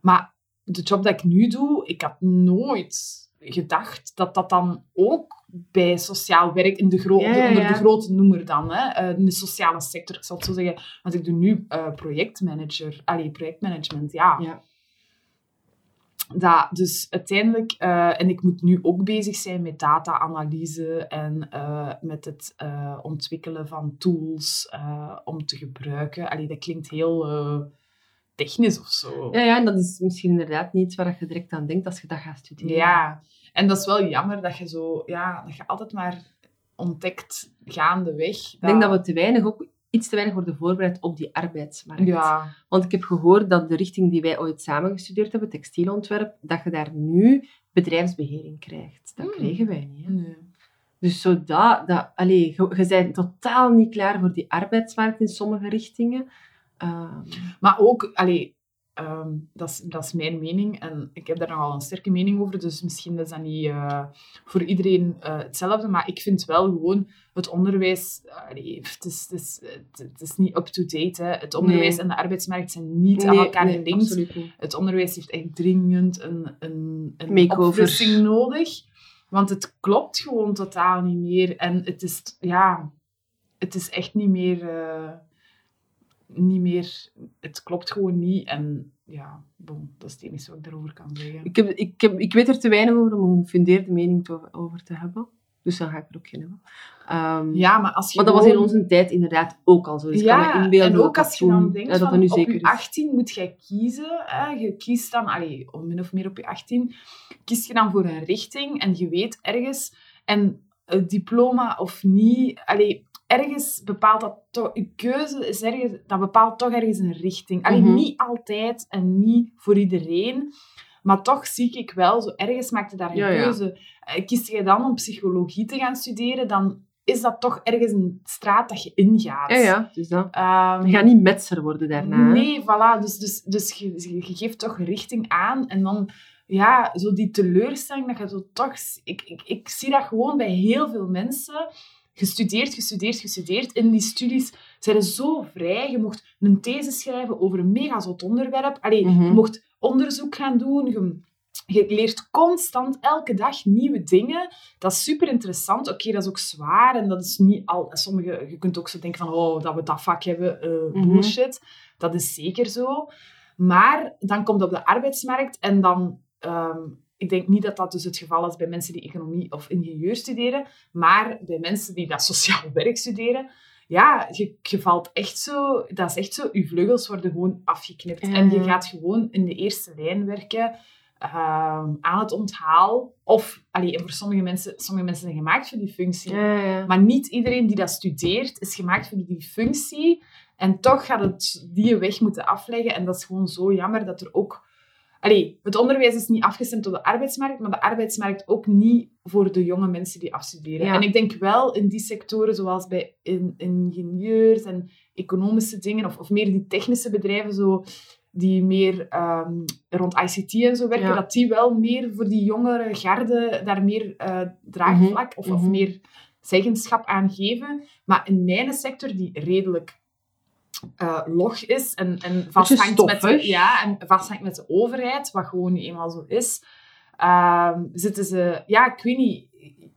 Maar de job dat ik nu doe, ik had nooit gedacht dat dat dan ook bij sociaal werk in de gro- Ja, ja, onder de grote noemer dan, hè, eh, in de sociale sector, ik zal het zo zeggen. Want ik doe nu eh, projectmanager, allee, projectmanagement, ja. Ja. Dat, dus uiteindelijk, eh, en ik moet nu ook bezig zijn met data-analyse en eh, met het eh, ontwikkelen van tools om te gebruiken. Allee, dat klinkt heel technisch of zo. Ja, ja, en dat is misschien inderdaad niet waar je direct aan denkt als je dat gaat studeren. Ja, en dat is wel jammer dat je zo, ja, dat je altijd maar ontdekt gaandeweg. Ik denk dat we te weinig, ook iets te weinig worden voorbereid op die arbeidsmarkt. Ja, Want ik heb gehoord dat de richting die wij ooit samen gestudeerd hebben, textielontwerp, dat je daar nu bedrijfsbehering krijgt. Dat Hmm. kregen wij niet. Hè? nee. Dus zo dat, allee, je, je bent totaal niet klaar voor die arbeidsmarkt in sommige richtingen. Ehm, Maar ook, allee, ehm, dat, is, dat is mijn mening en ik heb daar nogal een sterke mening over, dus misschien is dat niet eh, voor iedereen eh, hetzelfde, maar ik vind wel gewoon het onderwijs, allee, het, is, het, is, het, het is niet up-to-date. Het onderwijs Nee. en de arbeidsmarkt zijn niet aan elkaar gelinkt. Het onderwijs heeft echt dringend een, een, een nodig. Want het klopt gewoon totaal niet meer. En het is, ja, het is echt niet meer, eh, niet meer... Het klopt gewoon niet. En ja, bon, dat is het enige wat ik daarover kan zeggen. Ik, heb, ik, heb, ik weet er te weinig over om een gefundeerde mening te- over te hebben. Dus dan ga ik er ook geen hebben. Ehm, Ja, maar als je maar dat was in onze tijd inderdaad ook al zo. Dus kan me Ja, inbeelden en ook als je dan denkt ja, dat van, nu op je is. 18 moet jij kiezen. Hè? Je kiest dan, allee, min of meer op je 18, kies je dan voor een richting en je weet ergens... En het diploma of niet. Allee, ergens bepaalt dat toch, je keuze is ergens, dat bepaalt toch ergens een richting. Allee, Mhm. niet altijd en niet voor iedereen. Maar toch zie ik wel, zo ergens maakte daar een Ja, keuze. Eh, Kies je dan om psychologie te gaan studeren, dan is dat toch ergens een straat dat je ingaat. Ja, ja. Dus dat. Ehm, Je gaat niet metser worden daarna. hè. Nee, voilà. Dus, dus, dus je, je geeft toch richting aan. En dan, ja, zo die teleurstelling dat je zo toch... Ik, ik, ik zie dat gewoon bij heel veel mensen. Gestudeerd, gestudeerd, gestudeerd. In die studies zijn ze zo vrij. Je mocht een these schrijven over een mega zot onderwerp. Allee, Mhm. je mocht onderzoek gaan doen. Je, je leert constant, elke dag, nieuwe dingen. Dat is super interessant. Oké, dat is ook zwaar. En dat is niet al... Sommige, je kunt ook zo denken van, oh, dat we dat vak hebben. eh, Mhm. bullshit. Dat is zeker zo. Maar dan komt het op de arbeidsmarkt en dan... ehm, ik denk niet dat dat dus het geval is bij mensen die economie of ingenieur studeren, maar bij mensen die dat sociaal *laughs* werk studeren, ja, je, je valt echt zo... Dat is echt zo, je vleugels worden gewoon afgeknipt. En je gaat gewoon in de eerste lijn werken ehm, aan het onthaal. Of, allee, en voor sommige mensen, sommige mensen zijn gemaakt voor die functie. Ja, ja, ja. Maar niet iedereen die dat studeert, is gemaakt voor die functie. En toch gaat het die weg moeten afleggen. En dat is gewoon zo jammer dat er ook... Allee, het onderwijs is niet afgestemd op de arbeidsmarkt, maar de arbeidsmarkt ook niet voor de jonge mensen die afstuderen. Ja. En ik denk wel in die sectoren, zoals bij in, ingenieurs en economische dingen, of, of meer die technische bedrijven, zo, die meer ehm, rond ICT en zo werken, Ja. dat die wel meer voor die jongere garde daar meer eh, draagvlak of, of mhm. meer zeggenschap aan geven. Maar in mijn sector, die redelijk eh, log is en, en vasthangt, met de, ja, en vasthangt met de overheid, wat gewoon niet eenmaal zo is, ehm, zitten ze... Ja, ik weet niet,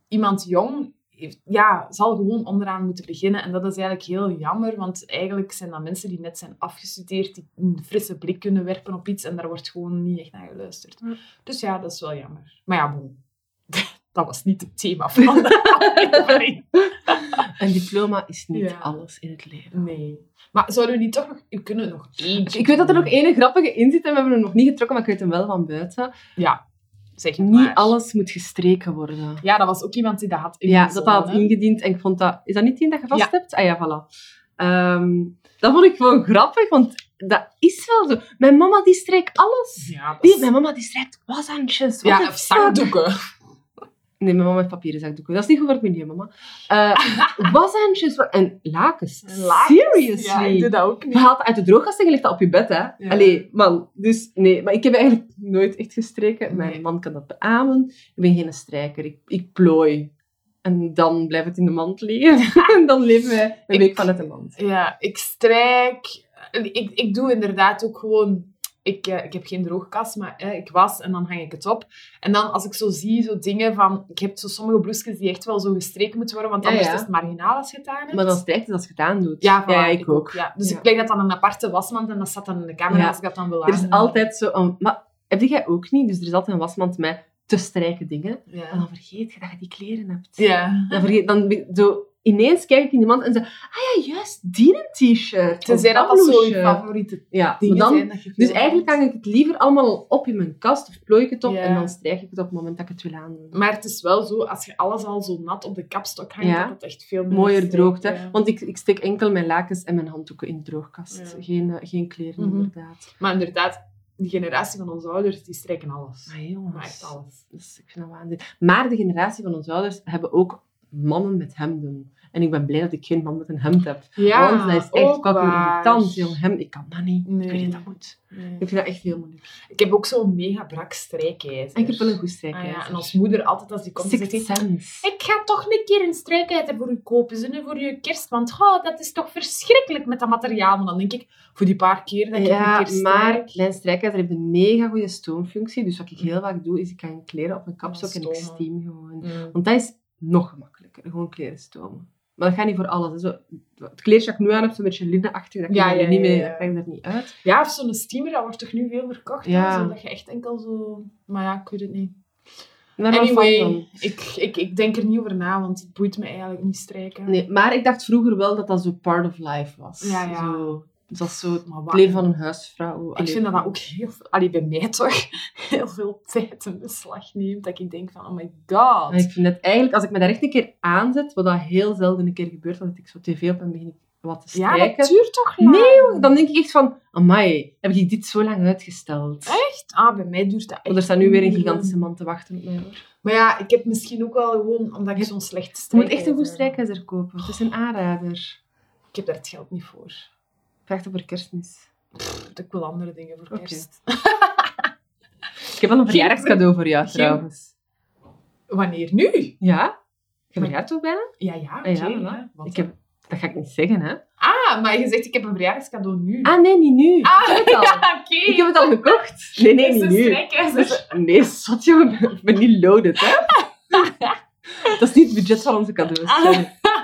iemand jong heeft, ja, zal gewoon onderaan moeten beginnen. En dat is eigenlijk heel jammer, want eigenlijk zijn dat mensen die net zijn afgestudeerd, die een frisse blik kunnen werpen op iets en daar wordt gewoon niet echt naar geluisterd. Dus ja, dat is wel jammer. Maar ja, bon. *laughs* Dat was niet het thema van de aflevering. *laughs* Een diploma is niet Ja. alles in het leven. Nee. Maar zouden we niet toch nog... We kunnen nog eentje Ik weet dat er nog één grappige in zit en we hebben hem nog niet getrokken, maar ik weet hem wel van buiten. Ja, zeg Niet maar. alles moet gestreken worden. Ja, dat was ook iemand die dat had Ja, ingezonden, dat had ingediend en ik vond dat... Is dat niet die dat je vast Ja. hebt? Ah ja, voilà. Ehm, dat vond ik gewoon grappig, want dat is wel zo. Mijn mama die streekt alles. Ja, Die, is- mijn mama die strijkt washandjes. What ja zakdoeken. Nee, mijn mama heeft papieren zakdoeken. Dat is niet goed voor het milieu, mama. Eh washandjes wa- en lakens. Seriously? Ja, ik doe dat ook niet. haalt uit de droogkast en je legt dat op je bed, hè. Ja. Allee, man. Dus nee, maar ik heb eigenlijk nooit echt gestreken. Mijn Nee. man kan dat beamen. Ik ben geen strijker. Ik, ik plooi. En dan blijft het in de mand liggen. *laughs* en dan leven wij een Ik- week vanuit de mand. Ja, ik strijk... Ik, ik doe inderdaad ook gewoon... Ik, eh, ik heb geen droogkast, maar eh, ik was en dan hang ik het op. En dan als ik zo zie, zo dingen van... Ik heb zo sommige bloesjes die echt wel zo gestreken moeten worden, want anders ja. is het marginaal als je het aan hebt. Maar dan strijkt het als je het aandoet. Ja, voilà, ja, ik ook. Ja. Dus ik leg dat dan een aparte wasmand en dat staat dan in de kamer als ik dat dan wil Er is altijd zo... een- maar heb jij ook niet? Dus er is altijd een wasmand met te strijken dingen. En dan vergeet je dat je die kleren hebt. ja. Dan, vergeet, dan zo, ineens kijk ik in die mand en zeg... Ah ja, juist, die een t-shirt. Tenzij dat dat zo je favoriete Ja, dingen dan, zijn. Dat je Dus eigenlijk hang ik het liever allemaal op in mijn kast of plooi ik het op Ja. en dan strijk ik het op het moment dat ik het wil aandoen. Maar het is wel zo, als je alles al zo nat op de kapstok hangt, Ja. dat het echt veel Mooier droogt, hè. ja. Want ik, ik steek enkel mijn lakens en mijn handdoeken in de droogkast. Geen, eh, geen kleren, Mhm. inderdaad. Maar inderdaad, die generatie van onze ouders, die strijken alles. Maar jongens, Maar echt alles. Dus ik vind dat waanzin. Maar de generatie van onze ouders hebben ook mannen met hemden. En ik ben blij dat ik geen man met een hemd heb. Ja, Want dat is echt waar. irritant, jong. Hem, ik kan dat niet. Ik weet niet dat moet. Nee. Ik vind dat echt heel moeilijk. Ik heb ook zo'n mega brak strijkijzer. En ik heb wel een goed Ah, strijkijzer. ja. En als moeder altijd als die komt, zegt Sixth sense. Ik ga toch een keer een strijkijzer voor u kopen, zo, voor je kerst. Want oh, dat is toch verschrikkelijk met dat materiaal. Maar dan denk ik, voor die paar keer dat ik Ja, een keer maar klein strijkijzer heeft een mega goede stoomfunctie. Dus wat ik heel vaak doe, is ik kan kleren op een kapstok en ik steam gewoon. Mm. Want dat is nog gemakkelijker. Gewoon kleren stomen. Maar dat gaat niet voor alles. Zo, het kleedje dat ik nu aan heb, is een beetje linnenachtig. Dat Ja, ja, niet ja. dat krijg er niet uit. Ja, of zo'n steamer, dat wordt toch nu veel verkocht? Ja. Zo, dat je echt enkel zo... Maar ja, ik weet het niet. Anyway, ik, ik, ik denk er niet over na, want het boeit me eigenlijk niet strijken. Nee, maar ik dacht vroeger wel dat dat zo part of life was. Ja, ja. Zo, dat is zo het Maar wat- leven van een huisvrouw. Ik vind dat dat ook heel veel, allee, bij mij toch, *laughs* heel veel tijd in beslag neemt. Dat ik denk van, oh my god. Ik vind het eigenlijk, als ik me daar echt een keer aanzet, wat dat heel zelden een keer gebeurt, dat ik zo tv op en begin ik wat te ja, strijken. dat duurt toch lang? Nee, dan denk ik echt van, amai, heb ik dit zo lang uitgesteld? Echt? Ah, bij mij duurt dat echt Want er staat nu weer een gigantische man te wachten op mij. Hoor. Maar ja, ik heb misschien ook wel gewoon, omdat ik zo'n slecht Je moet echt een goed strijkijzer kopen. Het is een aanrader. Ik heb daar het geld niet voor. Vraag voor kerstmis. Ik wil andere dingen voor Oké. kerst. *laughs* Ik heb wel een verjaardagscadeau voor jou geen- trouwens. Wanneer nu? Ja? Je verjaart toch bijna? Ja, ja, oké. Ah, ja, Ik heb, dat ga ik niet zeggen, hè? Ah, maar je zegt ik heb een verjaardagscadeau nu. Ah, nee, niet nu. Ah, ik heb het *laughs* al. ja, oké. Ik heb het al gekocht. *laughs* Nee, nee, niet nu. Dus, nee, zot jongen. Ik ben niet loaded, hè? Dat is niet het budget van onze cadeaus. Ah.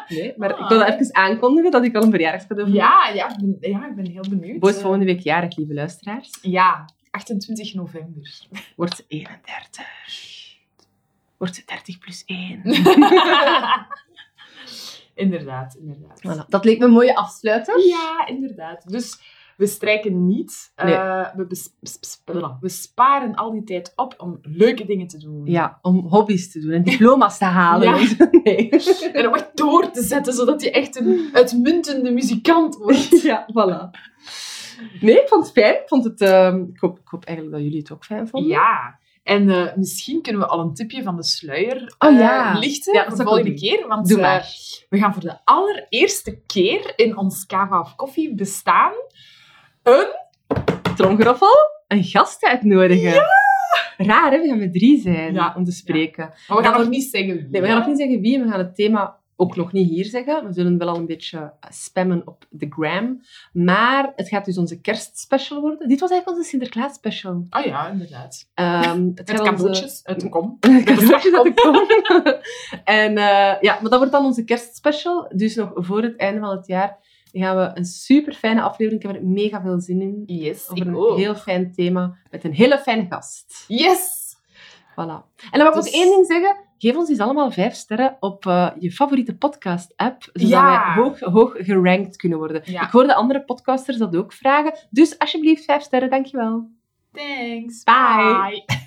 Nee, maar ik wil dat even aankondigen dat ik al een verjaardagscadeau voor Ja, ja, ik ben, ja, ik ben heel benieuwd. Bo is Eh, volgende week jarig, lieve luisteraars. Ja, 28 november. *laughs* Wordt ze 31. Wordt ze 30 plus 1. *laughs* inderdaad, inderdaad. Voilà. Dat leek me een mooie afsluiter. Ja, inderdaad. Dus we strijken niet. Nee. Eh, we, we sparen al die tijd op om leuke dingen te doen. Ja, om hobby's te doen en diploma's te halen. Ja. *laughs* Nee. *laughs* En om echt door te zetten, zodat je echt een uitmuntende muzikant wordt. *laughs* Ja, voilà. Nee, ik vond het fijn. Ik, vond het, ehm, ik, hoop, ik hoop eigenlijk dat jullie het ook fijn vonden. Ja. En eh, misschien kunnen we al een tipje van de sluier Oh eh, ja. lichten Ja, voor de volgende keer. Want Doe maar. we gaan voor de allereerste keer in ons Kava of Koffie bestaan een... Tromgeroffel, een gast uitnodigen. Raar, hè? We gaan met drie zijn Ja. om te spreken. Maar we gaan nog niet zeggen wie. Nee, we gaan nog niet zeggen wie. We gaan het thema ook nog niet hier zeggen. We zullen wel al een beetje eh, spammen op de gram. Maar het gaat dus onze kerstspecial worden. Dit was eigenlijk onze Sinterklaas special. Oh ja, inderdaad. Ehm, *laughs* het Met cadeautjes uit de kom. *laughs* cadeautjes uit de kom. *laughs* en eh, ja, maar dat wordt dan onze kerstspecial. Dus nog voor het einde van het jaar gaan we een super fijne aflevering. Ik heb er mega veel zin in. Yes, Over een ook. heel fijn thema met een hele fijne gast. Yes! Voilà. En dan wil ik Dus- nog één ding zeggen. Geef ons eens allemaal vijf sterren op eh, je favoriete podcast-app, zodat Ja. wij hoog, hoog gerankt kunnen worden. Ja. Ik hoorde andere podcasters dat ook vragen. Dus alsjeblieft, vijf sterren, dankjewel. Thanks. Bye. Bye.